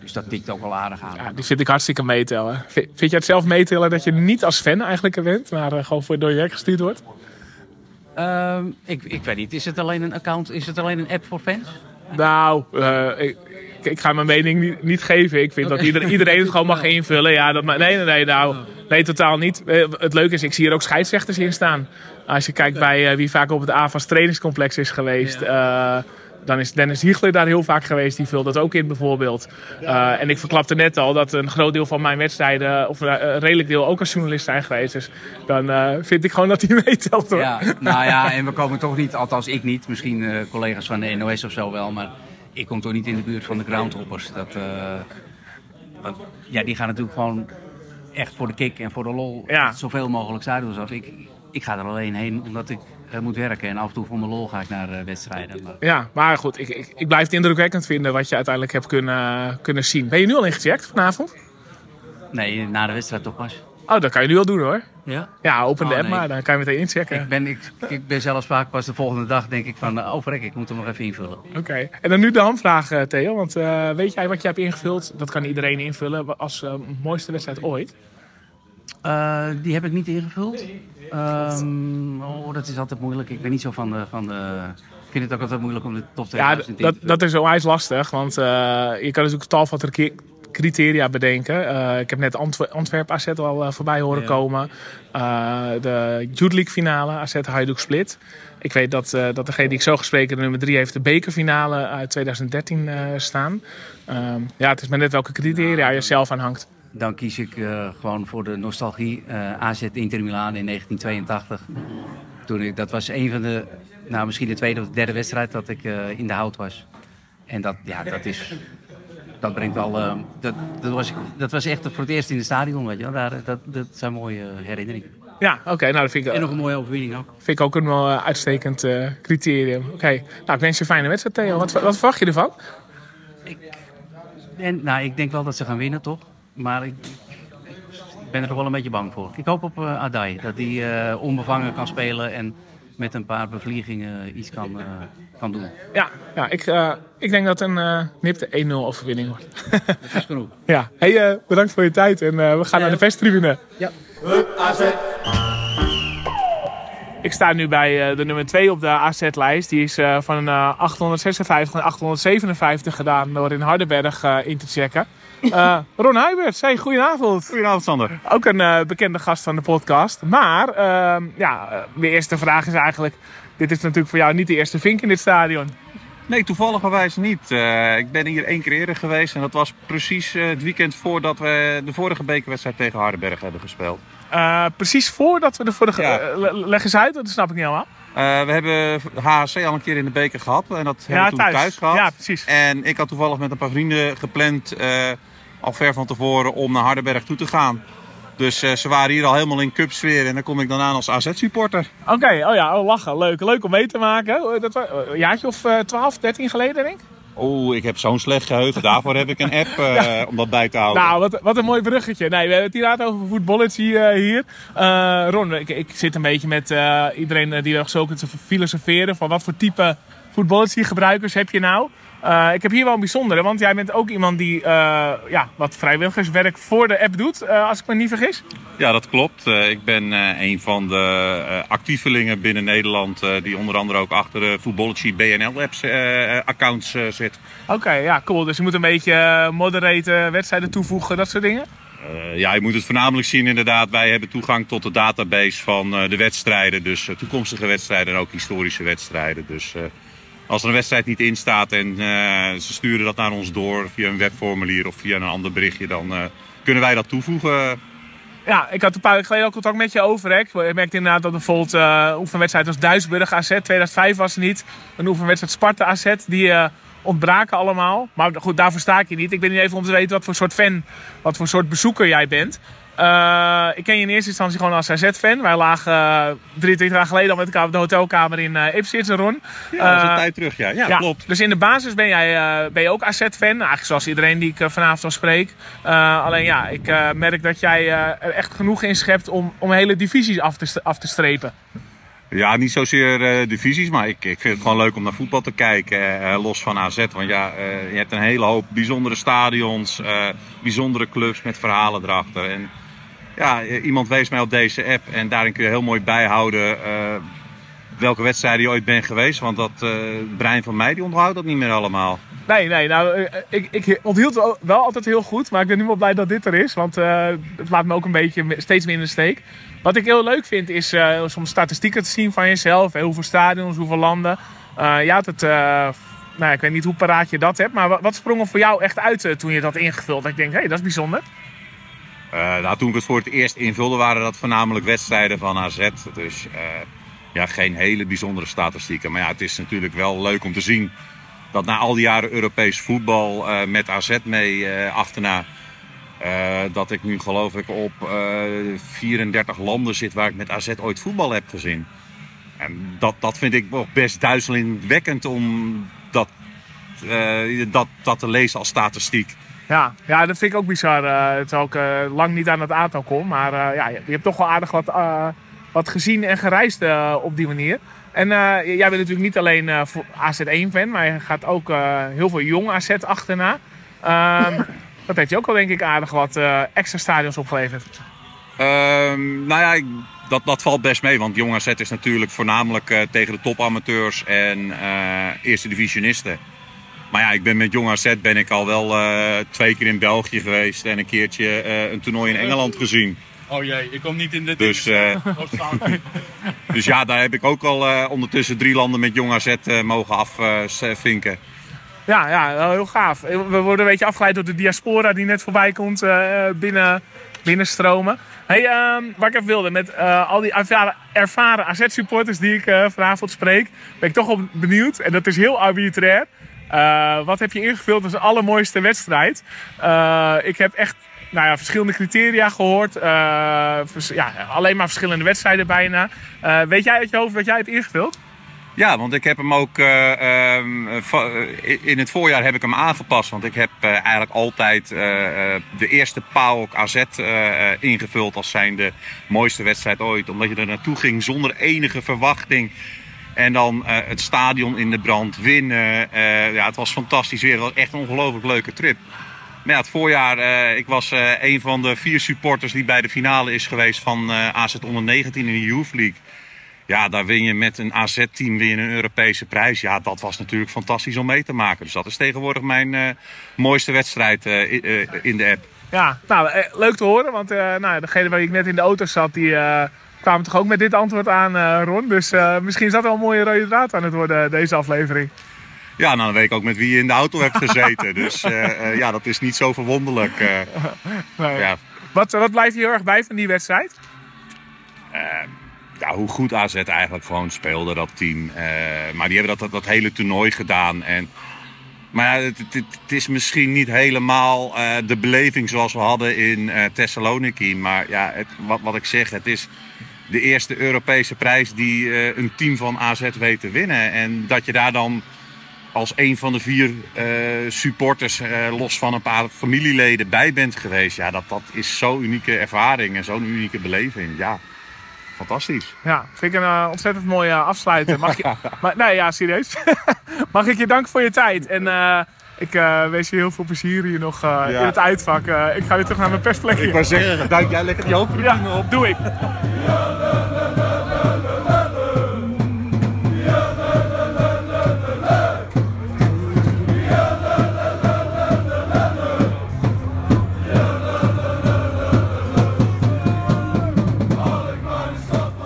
dus dat tikt ook wel aardig aan. ja, die vind ik hartstikke meetellen. Vind, vind je het zelf meetellen dat je niet als fan eigenlijk er bent, maar eh, gewoon voor door je werk gestuurd wordt? Ehm, ik, ik weet niet, is het alleen een account, is het alleen een app voor fans? Nou, eh, ik, ik ga mijn mening niet, niet geven. Ik vind dat iedereen, iedereen het gewoon mag invullen. Ja, dat, nee, nee, nee, nou, nee, totaal niet. Eh, het leuke is, ik zie er ook scheidsrechters in staan. Als je kijkt bij eh, wie vaak op het AVAS trainingscomplex is geweest. eh, dan is Dennis Hiegler daar heel vaak geweest. Die vult dat ook in bijvoorbeeld. Eh, en ik verklapte net al dat een groot deel van mijn wedstrijden, of een redelijk deel, ook als journalist zijn geweest. Dus dan eh, vind ik gewoon dat hij meetelt hoor. Ja, nou ja, en we komen toch niet, althans ik niet, misschien eh, collega's van de NOS of zo wel, maar ik kom toch niet in de buurt van de groundhoppers. Dat, eh, want, ja, die gaan natuurlijk gewoon echt voor de kick en voor de lol Ja. zoveel mogelijk stadions af. Ik, ik ga er alleen heen omdat ik eh, moet werken en af en toe van de lol ga ik naar eh, wedstrijden. Maar, Ja, maar goed, ik, ik, ik blijf het indrukwekkend vinden wat je uiteindelijk hebt kunnen, kunnen zien. Ben je nu al ingecheckt vanavond? nee, na de wedstrijd toch pas. Oh, dat kan je nu al doen hoor. Ja? Ja, open de Oh, app nee. maar, dan kan je meteen inchecken. Ik ben, ik, ik ben zelfs vaak pas de volgende dag denk ik van, oh verrek, ik moet hem nog even invullen. Oké, en dan nu de hamvraag, eh, Theo. Want eh, weet jij wat je hebt ingevuld? Dat kan iedereen invullen als eh, mooiste wedstrijd ooit. Die heb ik niet ingevuld. Ehm, oh, dat is altijd moeilijk. Ik ben niet zo van de, van de... Ik vind het ook altijd moeilijk om de top Ja, 2000 d- in dat, dat is onwijs lastig. Want je kan natuurlijk tal van criteria bedenken. Eh, ik heb net Antwer Antwerp AZ al eh, voorbij horen Ja. komen. Eh, de Youth League finale, AZ Hajduk Split. Ik weet dat, dat degene die ik zo gesproken, de nummer 3, heeft de bekerfinale uit 2013 eh, staan. Ehm, ja, het is maar net welke criteria je zelf aan hangt. Dan kies ik gewoon voor de nostalgie. AZ Inter Milaan in 1982. Toen ik, dat was een van de, nou misschien de tweede of de derde wedstrijd dat ik in de hout was. En dat, ja, dat is dat brengt al. eh, dat, dat, was, dat was echt voor het eerst in het stadion, weet je wel. Daar, dat, dat zijn mooie herinneringen. Ja, oké. nou, dat vind ik, En nog een mooie overwinning ook. vind ik ook een wel eh, uitstekend eh, criterium. Oké. Nou, ik wens je een fijne wedstrijd, Theo. Wat, wat verwacht je ervan? En, nou, ik denk wel dat ze gaan winnen, toch? Maar ik, ik ben er toch wel een beetje bang voor. Ik hoop op eh Adai. Dat hij eh, onbevangen kan spelen en met een paar bevliegingen iets kan, eh, kan doen. Ja, ja ik, eh, ik denk dat een eh, nipte 1-0 overwinning wordt. Dat is genoeg. ja. Hey, eh, bedankt voor je tijd en eh, we gaan naar de vesttribune. Hup AZ, Ik sta nu bij eh, de nummer 2 op de AZ-lijst. Die is eh, van eh, 856 naar 857 gedaan door in Hardenberg eh, in te checken. Eh, Ron Huibert, hey, goedenavond. Goedenavond, Sander. Ook een eh, bekende gast van de podcast. Maar, ehm, ja, eh, de eerste vraag is eigenlijk... Dit is natuurlijk voor jou niet de eerste vink in dit stadion. Nee, toevalligerwijs niet. Eh, ik ben hier één keer eerder geweest en dat was precies eh, het weekend voordat we de vorige bekerwedstrijd tegen Hardenberg hebben gespeeld. Eh, precies voordat we de vorige... Ja. eh, le- leg eens uit, dat snap ik niet helemaal. Eh, we hebben HHC al een keer in de beker gehad en dat hebben we toen thuis. gehad. Ja, precies. En ik had toevallig met een paar vrienden gepland, al ver van tevoren, om naar Hardenberg toe te gaan. Dus ze waren hier al helemaal in cupsfeer en dan kom ik dan aan als AZ-supporter. Oké, oh ja, oh, lachen. Leuk. Leuk om mee te maken. Dat was een jaartje of eh 12, 13 geleden, denk ik. Oeh, ik heb zo'n slecht geheugen. Daarvoor heb ik een app eh, om dat bij te houden. Nou, wat, wat een mooi bruggetje. Nee, we hebben het inderdaad over voetballetje eh, hier. Eh, Ron, ik, ik zit een beetje met eh, iedereen eh, die wel zo te filosoferen. Van wat voor type voetballetje gebruikers heb je nou? Eh, ik heb hier wel een bijzondere, want jij bent ook iemand die eh, ja, wat vrijwilligerswerk voor de app doet, eh, als ik me niet vergis. Ja, dat klopt. Ik ben een van de actievelingen binnen Nederland die onder andere ook achter de Voetballetje BNL-apps accounts zit. Oké, ja, cool. Dus je moet een beetje moderaten, wedstrijden toevoegen, dat soort dingen. Ja, je moet het voornamelijk zien inderdaad. Wij hebben toegang tot de database van de wedstrijden. Dus toekomstige wedstrijden en ook historische wedstrijden. Dus als er een wedstrijd niet in staat en eh, ze sturen dat naar ons door via een webformulier of via een ander berichtje, dan eh, kunnen wij dat toevoegen. Ja, ik had een paar weken geleden al contact met je over. Hè. Ik merkte inderdaad dat bijvoorbeeld eh oefenwedstrijd als Duisburg AZ, 2005 was er niet. Een oefenwedstrijd Sparta AZ, die ontbraken allemaal. Maar goed, daarvoor sta ik je niet. Ik ben hier even om te weten wat voor soort fan, wat voor soort bezoeker jij bent. Eh, ik ken je in eerste instantie gewoon als AZ-fan. Wij lagen eh 23 jaar geleden al met elkaar op de hotelkamer in eh Ipswich, Ron. Ja, dat is een tijd terug, ja. Ja, klopt. Dus in de basis ben jij ben je ook AZ-fan. Eigenlijk zoals iedereen die ik vanavond al spreek. Alleen ja, ik merk dat jij er echt genoeg in schept om, om hele divisies af te, af te strepen. Ja, niet zozeer divisies, maar ik, ik vind het gewoon leuk om naar voetbal te kijken, los van AZ. Want ja, je hebt een hele hoop bijzondere stadions, bijzondere clubs met verhalen erachter. En ja, iemand wees mij op deze app en daarin kun je heel mooi bijhouden eh, welke wedstrijden je ooit bent geweest. Want dat eh, brein van mij, die onthoudt dat niet meer allemaal. Nee, nee, nou, eh, ik, ik onthield wel- wel altijd heel goed. Maar ik ben nu wel blij dat dit er is. Want het laat me ook een beetje steeds meer in de steek. Wat ik heel leuk vind is eh, soms statistieken te zien van jezelf. Hoeveel stadions, hoeveel landen. Je had het, nou, ik weet niet hoe paraat je dat hebt. Maar wat, wat sprong er voor jou echt uit toen je dat ingevuld? Dat ik denk, hé, hey, dat is bijzonder. Eh, nou, toen ik het voor het eerst invulde, waren dat voornamelijk wedstrijden van AZ. Dus eh, ja, geen hele bijzondere statistieken. Maar ja, het is natuurlijk wel leuk om te zien dat na al die jaren Europees voetbal eh, met AZ mee achterna. dat ik nu geloof ik op eh 34 landen zit waar ik met AZ ooit voetbal heb gezien. En dat, dat vind ik best duizelingwekkend om dat, dat, dat te lezen als statistiek. Ja, ja, dat vind ik ook bizar. eh terwijl ik eh, lang niet aan het aantal kom. Maar eh, ja, je, je hebt toch wel aardig wat, wat gezien en gereisd op die manier. En jij bent natuurlijk niet alleen eh, voor AZ1-fan, maar je gaat ook heel veel jong AZ achterna. Ehm, dat heeft je ook wel denk ik aardig wat extra stadions opgeleverd. Ehm, nou ja, dat, dat valt best mee. Want Jong AZ is natuurlijk voornamelijk tegen de topamateurs en eerste divisionisten. Maar ja, ik ben met Jong AZ ben ik al wel eh, twee keer in België geweest en een keertje eh, een toernooi in Engeland gezien. Oh jee, ik kom niet in dit. Dus, eh, dus ja, daar heb ik ook al eh, ondertussen drie landen met Jong AZ eh, mogen afvinken. Ja, ja, wel heel gaaf. We worden een beetje afgeleid door de diaspora die net voorbij komt eh, binnen, binnenstromen. Hey, ehm, waar ik even wilde, met eh, al die ervaren, AZ-supporters die ik vanavond spreek, ben ik toch wel benieuwd. En dat is heel arbitrair. Eh, wat heb je ingevuld als de allermooiste wedstrijd? Eh, ik heb echt nou ja, verschillende criteria gehoord. Eh, ja, alleen maar verschillende wedstrijden bijna. Weet jij uit je hoofd wat jij hebt ingevuld? Ja, want ik heb hem ook eh, ehm, eh, in het voorjaar heb ik hem aangepast. Want ik heb eigenlijk altijd de eerste PAOK AZ ingevuld als zijn de mooiste wedstrijd ooit. Omdat je er naartoe ging zonder enige verwachting. En dan eh, het stadion in de brand, winnen. Eh, ja, het was fantastisch weer. Het was echt een ongelooflijk leuke trip. Maar ja, het voorjaar, eh, ik was een van de vier supporters die bij de finale is geweest van AZ onder 19 in de Youth League. Ja, daar win je met een AZ-team weer een Europese prijs. Ja, dat was natuurlijk fantastisch om mee te maken. Dus dat is tegenwoordig mijn mooiste wedstrijd in de app. Ja, nou, leuk te horen. Want nou, degene waar ik net in de auto zat, die kwamen toch ook met dit antwoord aan, eh, Ron. Dus eh, misschien is dat wel een mooie rode draad aan het worden, deze aflevering. Ja, nou dan weet ik ook met wie je in de auto hebt gezeten. dus eh, eh, ja, dat is niet zo verwonderlijk. eh. Nee. ja, Wat, wat blijft je heel erg bij van die wedstrijd? ja, hoe goed AZ eigenlijk gewoon speelde, dat team. Eh, maar die hebben dat, dat, dat hele toernooi gedaan. En, maar ja, het, het, het is misschien niet helemaal eh, de beleving zoals we hadden in eh Thessaloniki. Maar ja, het, wat, wat ik zeg, het is de eerste Europese prijs die eh, een team van AZ weet te winnen. En dat je daar dan als een van de vier eh, supporters, eh, los van een paar familieleden, bij bent geweest. Ja, dat, dat is zo'n unieke ervaring en zo'n unieke beleving. Ja, fantastisch. Ja, vind ik een ontzettend mooie afsluiter. Mag je, maar, nee, ja, serieus. Mag ik je danken voor je tijd. En ik eh, wens je heel veel plezier hier nog eh, Ja. in het uitvak. Eh, ik ga weer terug naar mijn persplekje. Ik wou zeggen, duik jij lekker die hoofdbediening Ja, doe ik.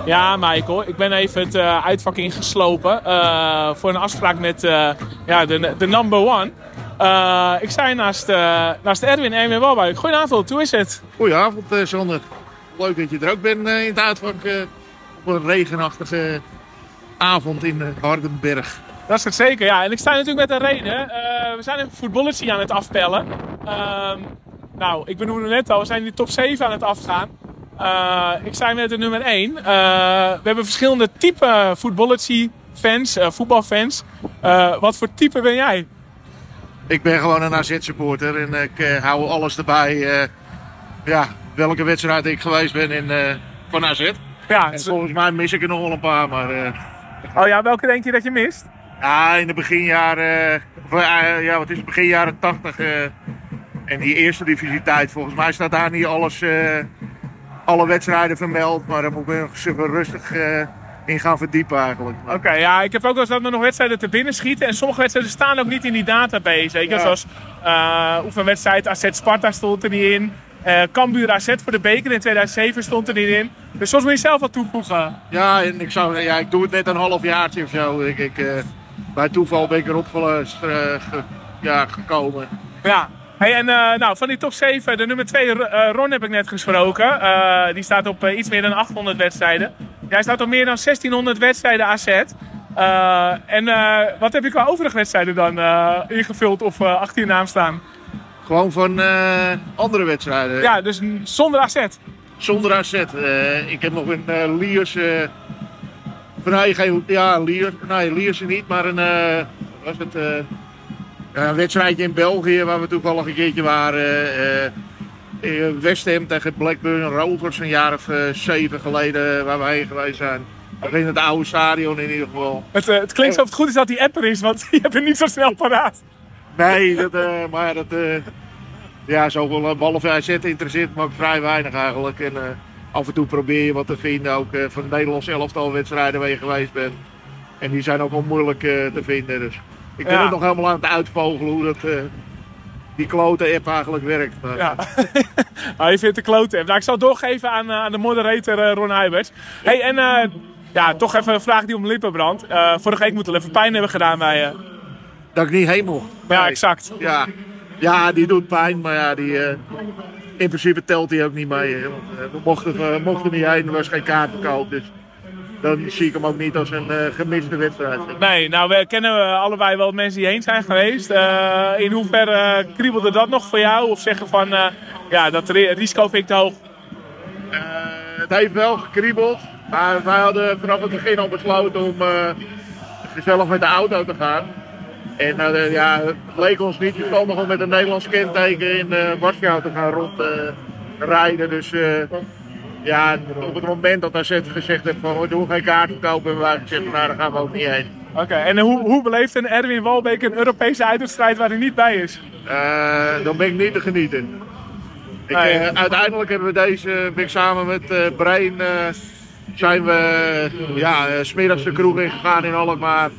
Ja, Michael, ik ben even het eh, uitvak ingeslopen eh, voor een afspraak met eh, ja, de, de number one. Eh, ik sta hier naast, eh, naast Erwin Erwin Walbuik. Goedenavond, hoe is het? Goedenavond, eh, Sander. Leuk dat je er ook bent in het uitvak op een regenachtige avond in Hardenberg. Dat is het zeker, ja. En ik sta natuurlijk met een reden. We zijn een voetballetje aan het afpellen. Ehm, nou, ik benoemde net al, we zijn in de top 7 aan het afgaan. Ik sta met de nummer 1. we hebben verschillende type voetballetje-fans, eh, voetbalfans. Wat voor type ben jij? Ik ben gewoon een AZ-supporter en ik eh, hou alles erbij. eh, ja, welke wedstrijd ik geweest ben in, eh, van AZ. Ja, En volgens mij mis ik er nog wel een paar, maar... oh ja, welke denk je dat je mist? Ja, in de beginjaren, ja, wat is het, begin jaren 80 eh, en die eerste divisietijd. Volgens mij staat daar niet alles, alle wedstrijden vermeld, maar daar moet ik even rustig in gaan verdiepen eigenlijk. Oké, ja, ik heb ook wel eens dat er nog wedstrijden te binnen schieten. En sommige wedstrijden staan ook niet in die database. Je? Ja. Zoals eh oefenwedstrijd AZ Sparta stond er niet in. Eh Cambuur AZ voor de beker in 2007 stond er niet in. Dus soms moet je zelf wat toevoegen. Ja, en ik, zou, ja, ik doe het net een halfjaartje of zo. Ik, ik, eh, bij toeval ben ik erop ge- ja, gekomen. Ja. Hey, en nou, van die top 7, de nummer 2, Ron heb ik net gesproken. Die staat op iets meer dan 800 wedstrijden. Jij staat op meer dan 1600 wedstrijden AZ. Eh, en eh, wat heb je qua overige wedstrijden dan eh, ingevuld of achter je naam staan? Gewoon van andere wedstrijden. Ja, dus zonder AZ. Zonder AZ. Ik heb nog een Liers. nee, geen, ja, Liers. Nee, Liers niet, maar een. was het, ja, een wedstrijdje in België waar we toevallig een keertje waren. Eh, West Ham tegen Blackburn Rovers een jaar of eh, zeven geleden waar we heen geweest zijn. In het oude stadion in ieder geval. Het, eh, het klinkt alsof het goed is dat die app er is, want je hebt het niet zo snel paraat. Nee, dat, maar dat. eh ja, zoveel uh, ballen AZ interesseert me ook vrij weinig eigenlijk. En af en toe probeer je wat te vinden, ook van de Nederlandse elftal wedstrijden waar je geweest bent. En die zijn ook wel moeilijk eh, te vinden. Dus ik ben Ja. er nog helemaal aan het uitvogelen hoe dat, die klote app eigenlijk werkt. Maar, Ja. Je vindt de klote app. Nou, ik zal het doorgeven aan, eh, aan de moderator eh, Ron Huiberts. Hey, en eh, ja, toch even een vraag die om lippen brandt. Vorige week moet het even pijn hebben gedaan bij je. Dat ik niet heen mocht. Ja, Nee. exact. Ja. ja, die doet pijn, maar ja, die, in principe telt hij ook niet mee. hè, Want, we mochten, we mochten niet heen, er was geen kaart verkoop. Dus dan zie ik hem ook niet als een eh, gemiste wedstrijd. Nee, nou we kennen we allebei wel mensen die heen zijn geweest. Eh, in hoeverre kriebelde dat nog voor jou? Of zeggen van, eh, ja, dat ri- risico vind ik te hoog? Eh, het heeft wel gekriebeld, maar wij hadden vanaf het begin al besloten om eh, gezellig met de auto te gaan. En eh, ja, het leek ons niet verstandig om met een Nederlands kenteken in uh, Warschau te gaan rondrijden. dus eh, ja, op het moment dat AZ gezegd heeft van we doen geen kaart verkopen, hebben wij gezegd nou daar gaan we ook niet heen. Oké, en hoe, hoe beleeft een Erwin Walbeek een Europese uitwedstrijd waar hij niet bij is? Eh, dan ben ik niet te genieten. Ik, eh, uiteindelijk hebben we deze, ben ik samen met eh Brein, eh, zijn we ja, eh, smiddags de kroeg ingegaan in Alkmaar.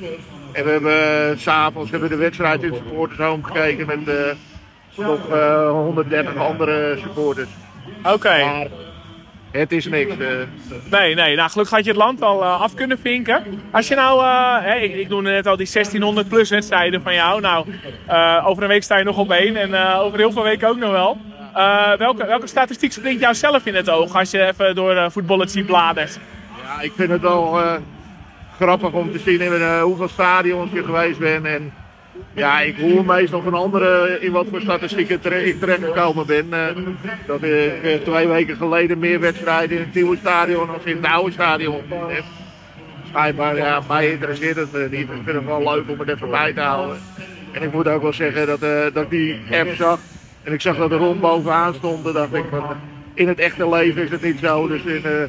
En we hebben eh, s'avonds hebben we de wedstrijd in het supportershome gekeken met eh, nog eh, 130 andere supporters. Oké. Het is niks. eh. Nee, nee. Nou, gelukkig had je het land al eh, af kunnen vinken. Als je nou, eh, ik, ik noemde net al die 1600 plus wedstrijden van jou. Nou, over een week sta je nog op één en over heel veel weken ook nog wel. Welke, welke statistiek springt jou zelf in het oog als je even door uh, voetballertje bladert? Ja, ik vind het wel grappig om te zien in hoeveel stadions je geweest bent. En ja, ik hoor meestal van anderen in wat voor statistieken tere- ik terechtgekomen ben. eh, dat ik eh, twee weken geleden meer wedstrijden in het nieuwe stadion dan in het oude stadion heb. Schijnbaar, ja, mij interesseert het eh, niet. Ik vind het wel leuk om het even bij te houden. En ik moet ook wel zeggen dat, dat ik die app zag. En ik zag dat er rond bovenaan stond. Dacht ik van, in het echte leven is het niet zo. Dus in, eh,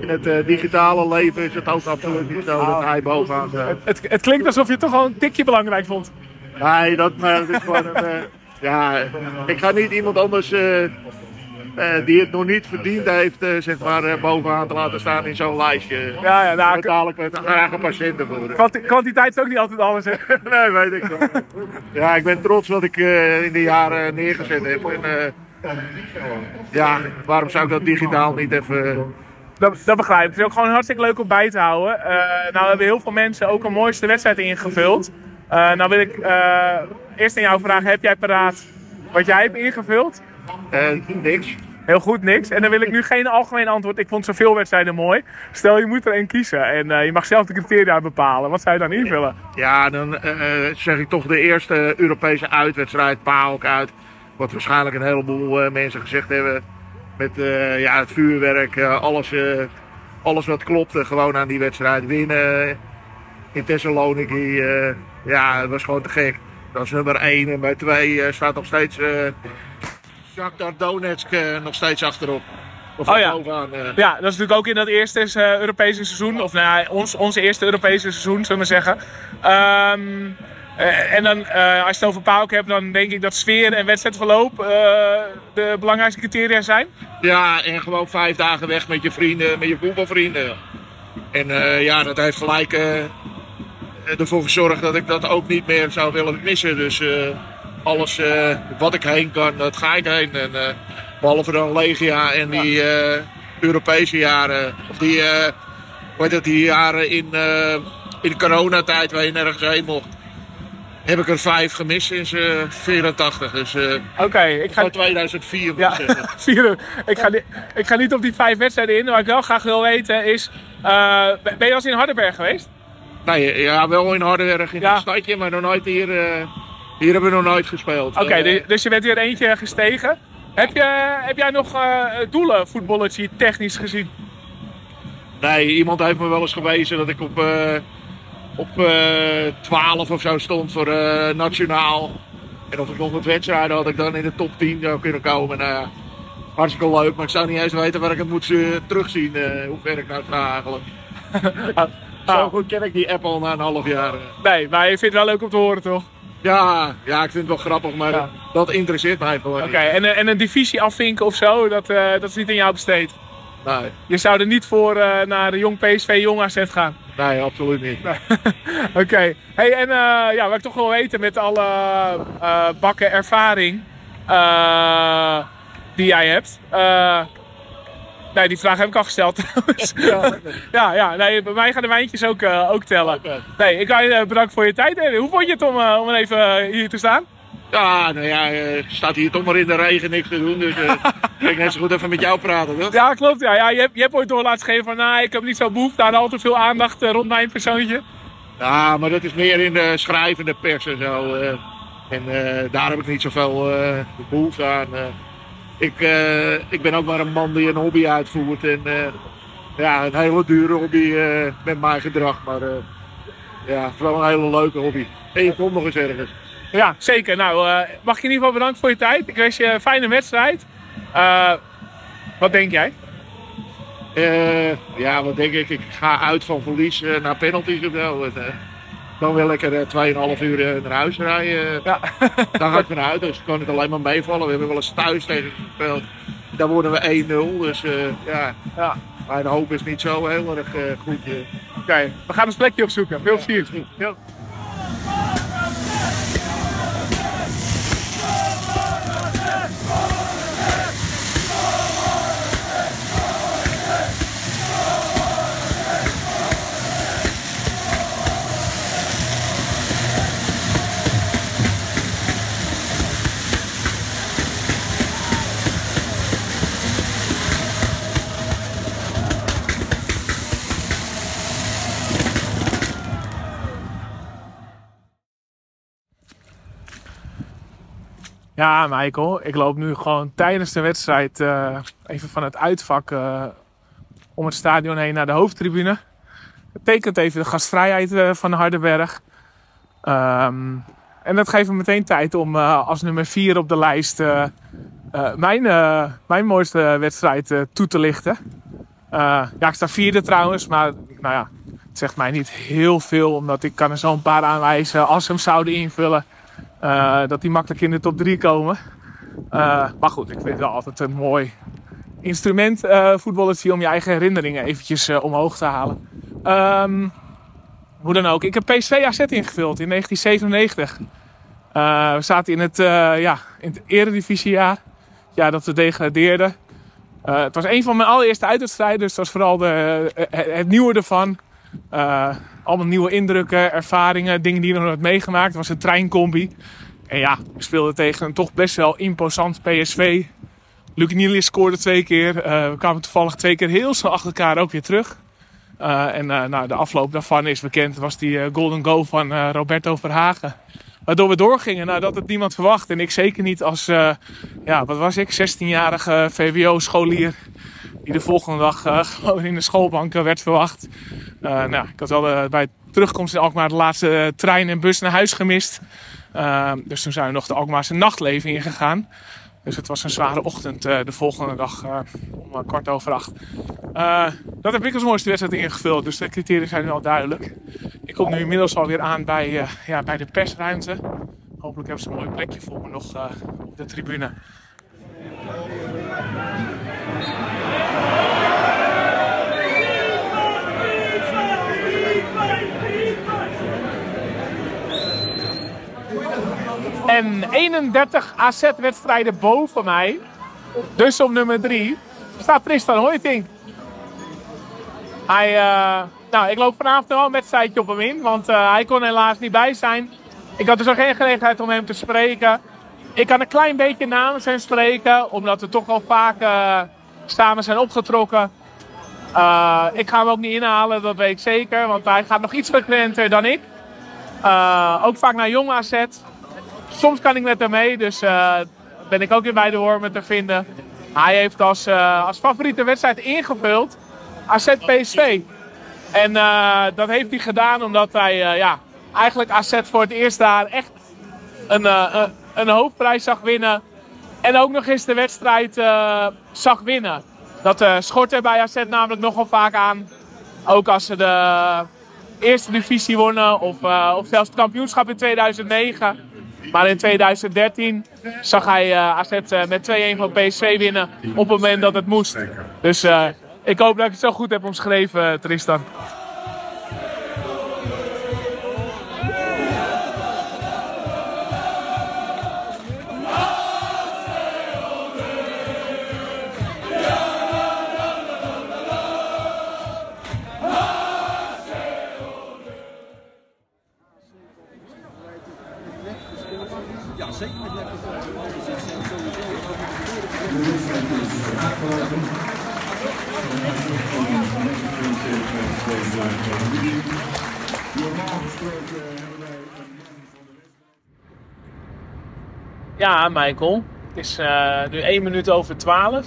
in het eh, digitale leven is het ook absoluut niet zo dat hij bovenaan staat. Het, het klinkt alsof je het toch wel een tikje belangrijk vond. Nee, dat, maar dat is gewoon een... eh, ja, ik ga niet iemand anders eh, eh, die het nog niet verdiend heeft, eh, zeg maar, eh, bovenaan te laten staan in zo'n lijstje. Ja, ja, nou, ik met graag een patiënten voor. Kwanti- kwantiteit is ook niet altijd alles, hè? nee, weet ik wel. Ja, ik ben trots wat ik eh, in de jaren neergezet heb. En, eh, ja, waarom zou ik dat digitaal niet even... Dat, dat begrijp ik. Het is ook gewoon hartstikke leuk om bij te houden. Eh, nou hebben heel veel mensen ook een mooiste wedstrijd ingevuld. Eh, nou wil ik eh, eerst aan jou vragen, heb jij paraat wat jij hebt ingevuld? Eh, niks. Heel goed, niks. En dan wil ik nu geen algemeen antwoord. Ik vond zoveel wedstrijden mooi. Stel, je moet er één kiezen en eh, je mag zelf de criteria bepalen. Wat zou je dan invullen? Ja, dan eh, eh, zeg ik toch de eerste Europese uitwedstrijd, PAOK uit. Wat waarschijnlijk een heleboel eh, mensen gezegd hebben. Met eh, ja, het vuurwerk, eh, alles, alles wat klopte gewoon aan die wedstrijd. Winnen in Thessaloniki, ja, het was gewoon te gek. Dat is nummer 1 en bij 2 staat nog steeds Shakhtar Donetsk nog steeds achterop. Of Oh ja. bovenaan, eh. Ja, dat is natuurlijk ook in dat eerste Europese seizoen. Of nou ja, ons, onze eerste Europese seizoen, zullen we zeggen. Ehm, eh, en dan, eh, als je het over PAOK hebt, dan denk ik dat sfeer en wedstrijdverloop eh, de belangrijkste criteria zijn. Ja, en gewoon vijf dagen weg met je vrienden, met je voetbalvrienden. En eh, ja, dat heeft gelijk eh, ervoor gezorgd dat ik dat ook niet meer zou willen missen. Dus eh, alles eh, wat ik heen kan, dat ga ik heen. En, eh, behalve dan Legia en die eh, Europese jaren, of die, eh hoe heet dat, die jaren in, eh, in de coronatijd waar je nergens heen mocht. Heb ik er vijf gemist sinds eh 84. Dus Oké, ik ga... van 2004 moet Ja, vier, ik, ga, ik ga niet op die vijf wedstrijden in. Wat ik wel graag wil weten is... eh, ben je al eens in Hardenberg geweest? Nee, ja, wel in Hardenberg in Ja. het stadje, maar nog nooit hier. hier hebben we nog nooit gespeeld. Oké, Eh, du- dus je bent weer eentje gestegen. Heb, je, heb jij nog doelen, voetballetje, technisch gezien? nee, iemand heeft me wel eens gewezen dat ik op, op eh 12 of zo stond voor eh, nationaal. En of ik nog wat wedstrijden had ik dan in de top 10 zou kunnen komen. Ja, hartstikke leuk, maar ik zou niet eens weten waar ik het moet eh, terugzien. eh, hoe ver ik nou sta eigenlijk. Zo goed ken ik die app al na een half jaar. eh. Nee, maar je vindt het wel leuk om te horen, toch? Ja, ja, ik vind het wel grappig, maar Ja. dat interesseert mij gewoon Oké, en, eh, en een divisie afvinken of zo, dat, eh, dat is niet aan jou besteed. Nee, Je zou er niet voor eh, naar de jong PSV, jong AZ gaan. Nee, absoluut niet. Oké, hey, en eh, ja, wat ik toch wil weten met alle eh, bakken ervaring eh, die jij hebt. nee, die vraag heb ik al gesteld trouwens. ja, ja, nee, bij mij gaan de wijntjes ook, ook tellen. Nee, ik wil je bedanken voor je tijd. Hoe vond je het om, om even hier te staan? Ja, nou ja, eh, staat hier toch maar in de regen niks te doen. Dus kan ik net zo goed even met jou praten, toch? Ja, klopt. Ja. Ja, je, hebt, je hebt ooit door laten geven van, nou, ik heb niet zo behoefte aan al te veel aandacht eh, rond mijn persoontje. Ja, maar dat is meer in de schrijvende pers en zo. en daar heb ik niet zoveel eh, behoefte aan. ik, ik ben ook maar een man die een hobby uitvoert. En ja, een hele dure hobby met mijn gedrag. Maar ja, vooral een hele leuke hobby. En je komt nog eens ergens. Ja, zeker. Nou, eh, mag ik je in ieder geval bedanken voor je tijd. Ik wens je een fijne wedstrijd. Eh, wat denk jij? Eh, ja, wat denk ik? Ik ga uit van verlies naar penalties of zo. Dan wil ik er eh, 2,5 uur naar huis rijden. Ja. Dan ga ik eruit, dus kan het alleen maar meevallen. We hebben wel eens thuis tegen gespeeld. Daar worden we 1-0, dus ja. ja. Mijn hoop is niet zo heel erg goed. Oké, we gaan een plekje opzoeken. Veel plezier. Ja. Ja, Michael, ik loop nu gewoon tijdens de wedstrijd eh, even van het uitvak eh, om het stadion heen naar de hoofdtribune. Het tekent even de gastvrijheid eh, van Hardenberg. Ehm, en dat geeft me meteen tijd om als nummer 4 op de lijst mijn, mijn mooiste wedstrijd toe te lichten. Ja, ik sta vierde trouwens, maar nou ja, het zegt mij niet heel veel, omdat ik kan er zo een paar aanwijzen als ze hem zouden invullen. Eh, dat die makkelijk in de top 3 komen. Eh, maar goed, ik vind wel altijd een mooi instrument, voetballertje, om je eigen herinneringen eventjes omhoog te halen. Ehm, hoe dan ook, ik heb PSV AZ ingevuld in 1997. Eh, we zaten in het, ja, in het eredivisiejaar, ja, dat we degradeerden. Het was een van mijn allereerste uitwedstrijden, dus het was vooral de, het nieuwe ervan. Allemaal nieuwe indrukken, ervaringen, dingen die ik nog nooit meegemaakt. Het was een treincombi. En ja, we speelden tegen een toch best wel imposant PSV. Luc Niels scoorde twee keer. Eh, we kwamen toevallig twee keer heel snel achter elkaar ook weer terug. Eh, en eh, nou, de afloop daarvan is bekend. was die golden goal van Roberto Verhagen. Waardoor we doorgingen. Nou, dat had niemand verwacht. En ik zeker niet als, ja, wat was ik, 16-jarige VWO-scholier. Die de volgende dag eh, gewoon in de schoolbank eh, werd verwacht. Eh, nou, ik had eh, bij terugkomst in Alkmaar de laatste trein en bus naar huis gemist. Eh, dus toen zijn we nog de Alkmaarse nachtleven ingegaan. Dus het was een zware ochtend de volgende dag om kwart over acht. Dat heb ik als mooiste wedstrijd ingevuld, dus de criteria zijn nu al duidelijk. Ik kom nu inmiddels alweer aan bij, ja, bij de persruimte. Hopelijk hebben ze een mooi plekje voor me nog op de tribune. En 31 AZ-wedstrijden boven mij, dus op nummer 3, staat Tristan Hoytink. Hij, eh, nou, ik loop vanavond wel een wedstrijdje op hem in, want eh, hij kon helaas niet bij zijn. Ik had dus ook geen gelegenheid om hem te spreken. Ik kan een klein beetje namens hem spreken, omdat we toch al vaak eh, samen zijn opgetrokken. Eh, ik ga hem ook niet inhalen, dat weet ik zeker, want hij gaat nog iets frequenter dan ik. Eh, ook vaak naar Jong AZ. Soms kan ik met hem mee, dus eh, ben ik ook weer bij de wormen te vinden. Hij heeft als, als favoriete wedstrijd ingevuld AZ PSV. En dat heeft hij gedaan omdat hij ja, eigenlijk AZ voor het eerst daar echt een, een, hoofdprijs zag winnen. En ook nog eens de wedstrijd zag winnen. Dat eh, schort er bij AZ namelijk nogal vaak aan. Ook als ze de eerste divisie wonnen of, eh, of zelfs het kampioenschap in 2009. Maar in 2013 zag hij eh, AZ eh, met 2-1 van PSV winnen op het moment dat het moest. Dus eh, ik hoop dat ik het zo goed heb omschreven, eh, Tristan. Ja, Michael. Het is eh, nu 1 minuut over 12.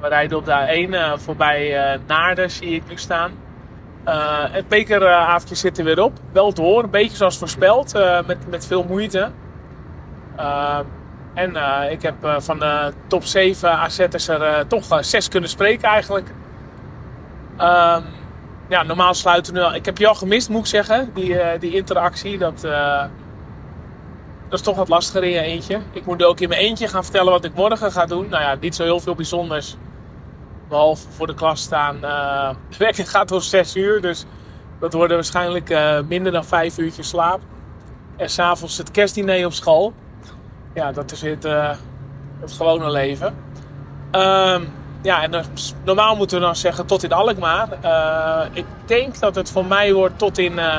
We rijden op de A1 eh, voorbij eh Naarden, zie ik nu staan. Het bekeravondje zit er weer op. Wel door, een beetje zoals voorspeld, met, met veel moeite. En ik heb van de top 7 AZ'ers er toch eh, 6 kunnen spreken eigenlijk. Ehm, ja, normaal sluiten we nu al. Ik heb je al gemist, moet ik zeggen, die, eh, die interactie. Dat, eh, dat is toch wat lastiger in je eentje. Ik moet ook in mijn eentje gaan vertellen wat ik morgen ga doen. Nou ja, niet zo heel veel bijzonders. Behalve voor de klas staan. wekker gaat tot 6 uur. Dus dat worden waarschijnlijk minder dan 5 uurtjes slaap. En s'avonds het kerstdiner op school. Ja, dat is het, het gewone leven. Ehm, ja, en normaal moeten we dan zeggen tot in Alkmaar. Eh, ik denk dat het voor mij wordt tot in eh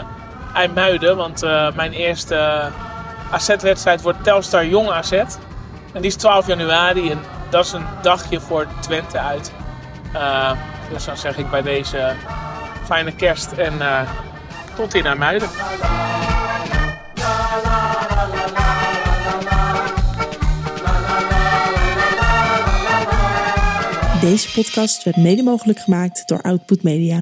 IJmuiden. Want eh, mijn eerste AZ-wedstrijd wordt Telstar Jong AZ. En die is 12 januari en dat is een dagje voor Twente uit. Dus dan zeg ik bij deze fijne kerst en tot in IJmuiden. Deze podcast werd mede mogelijk gemaakt door Output Media.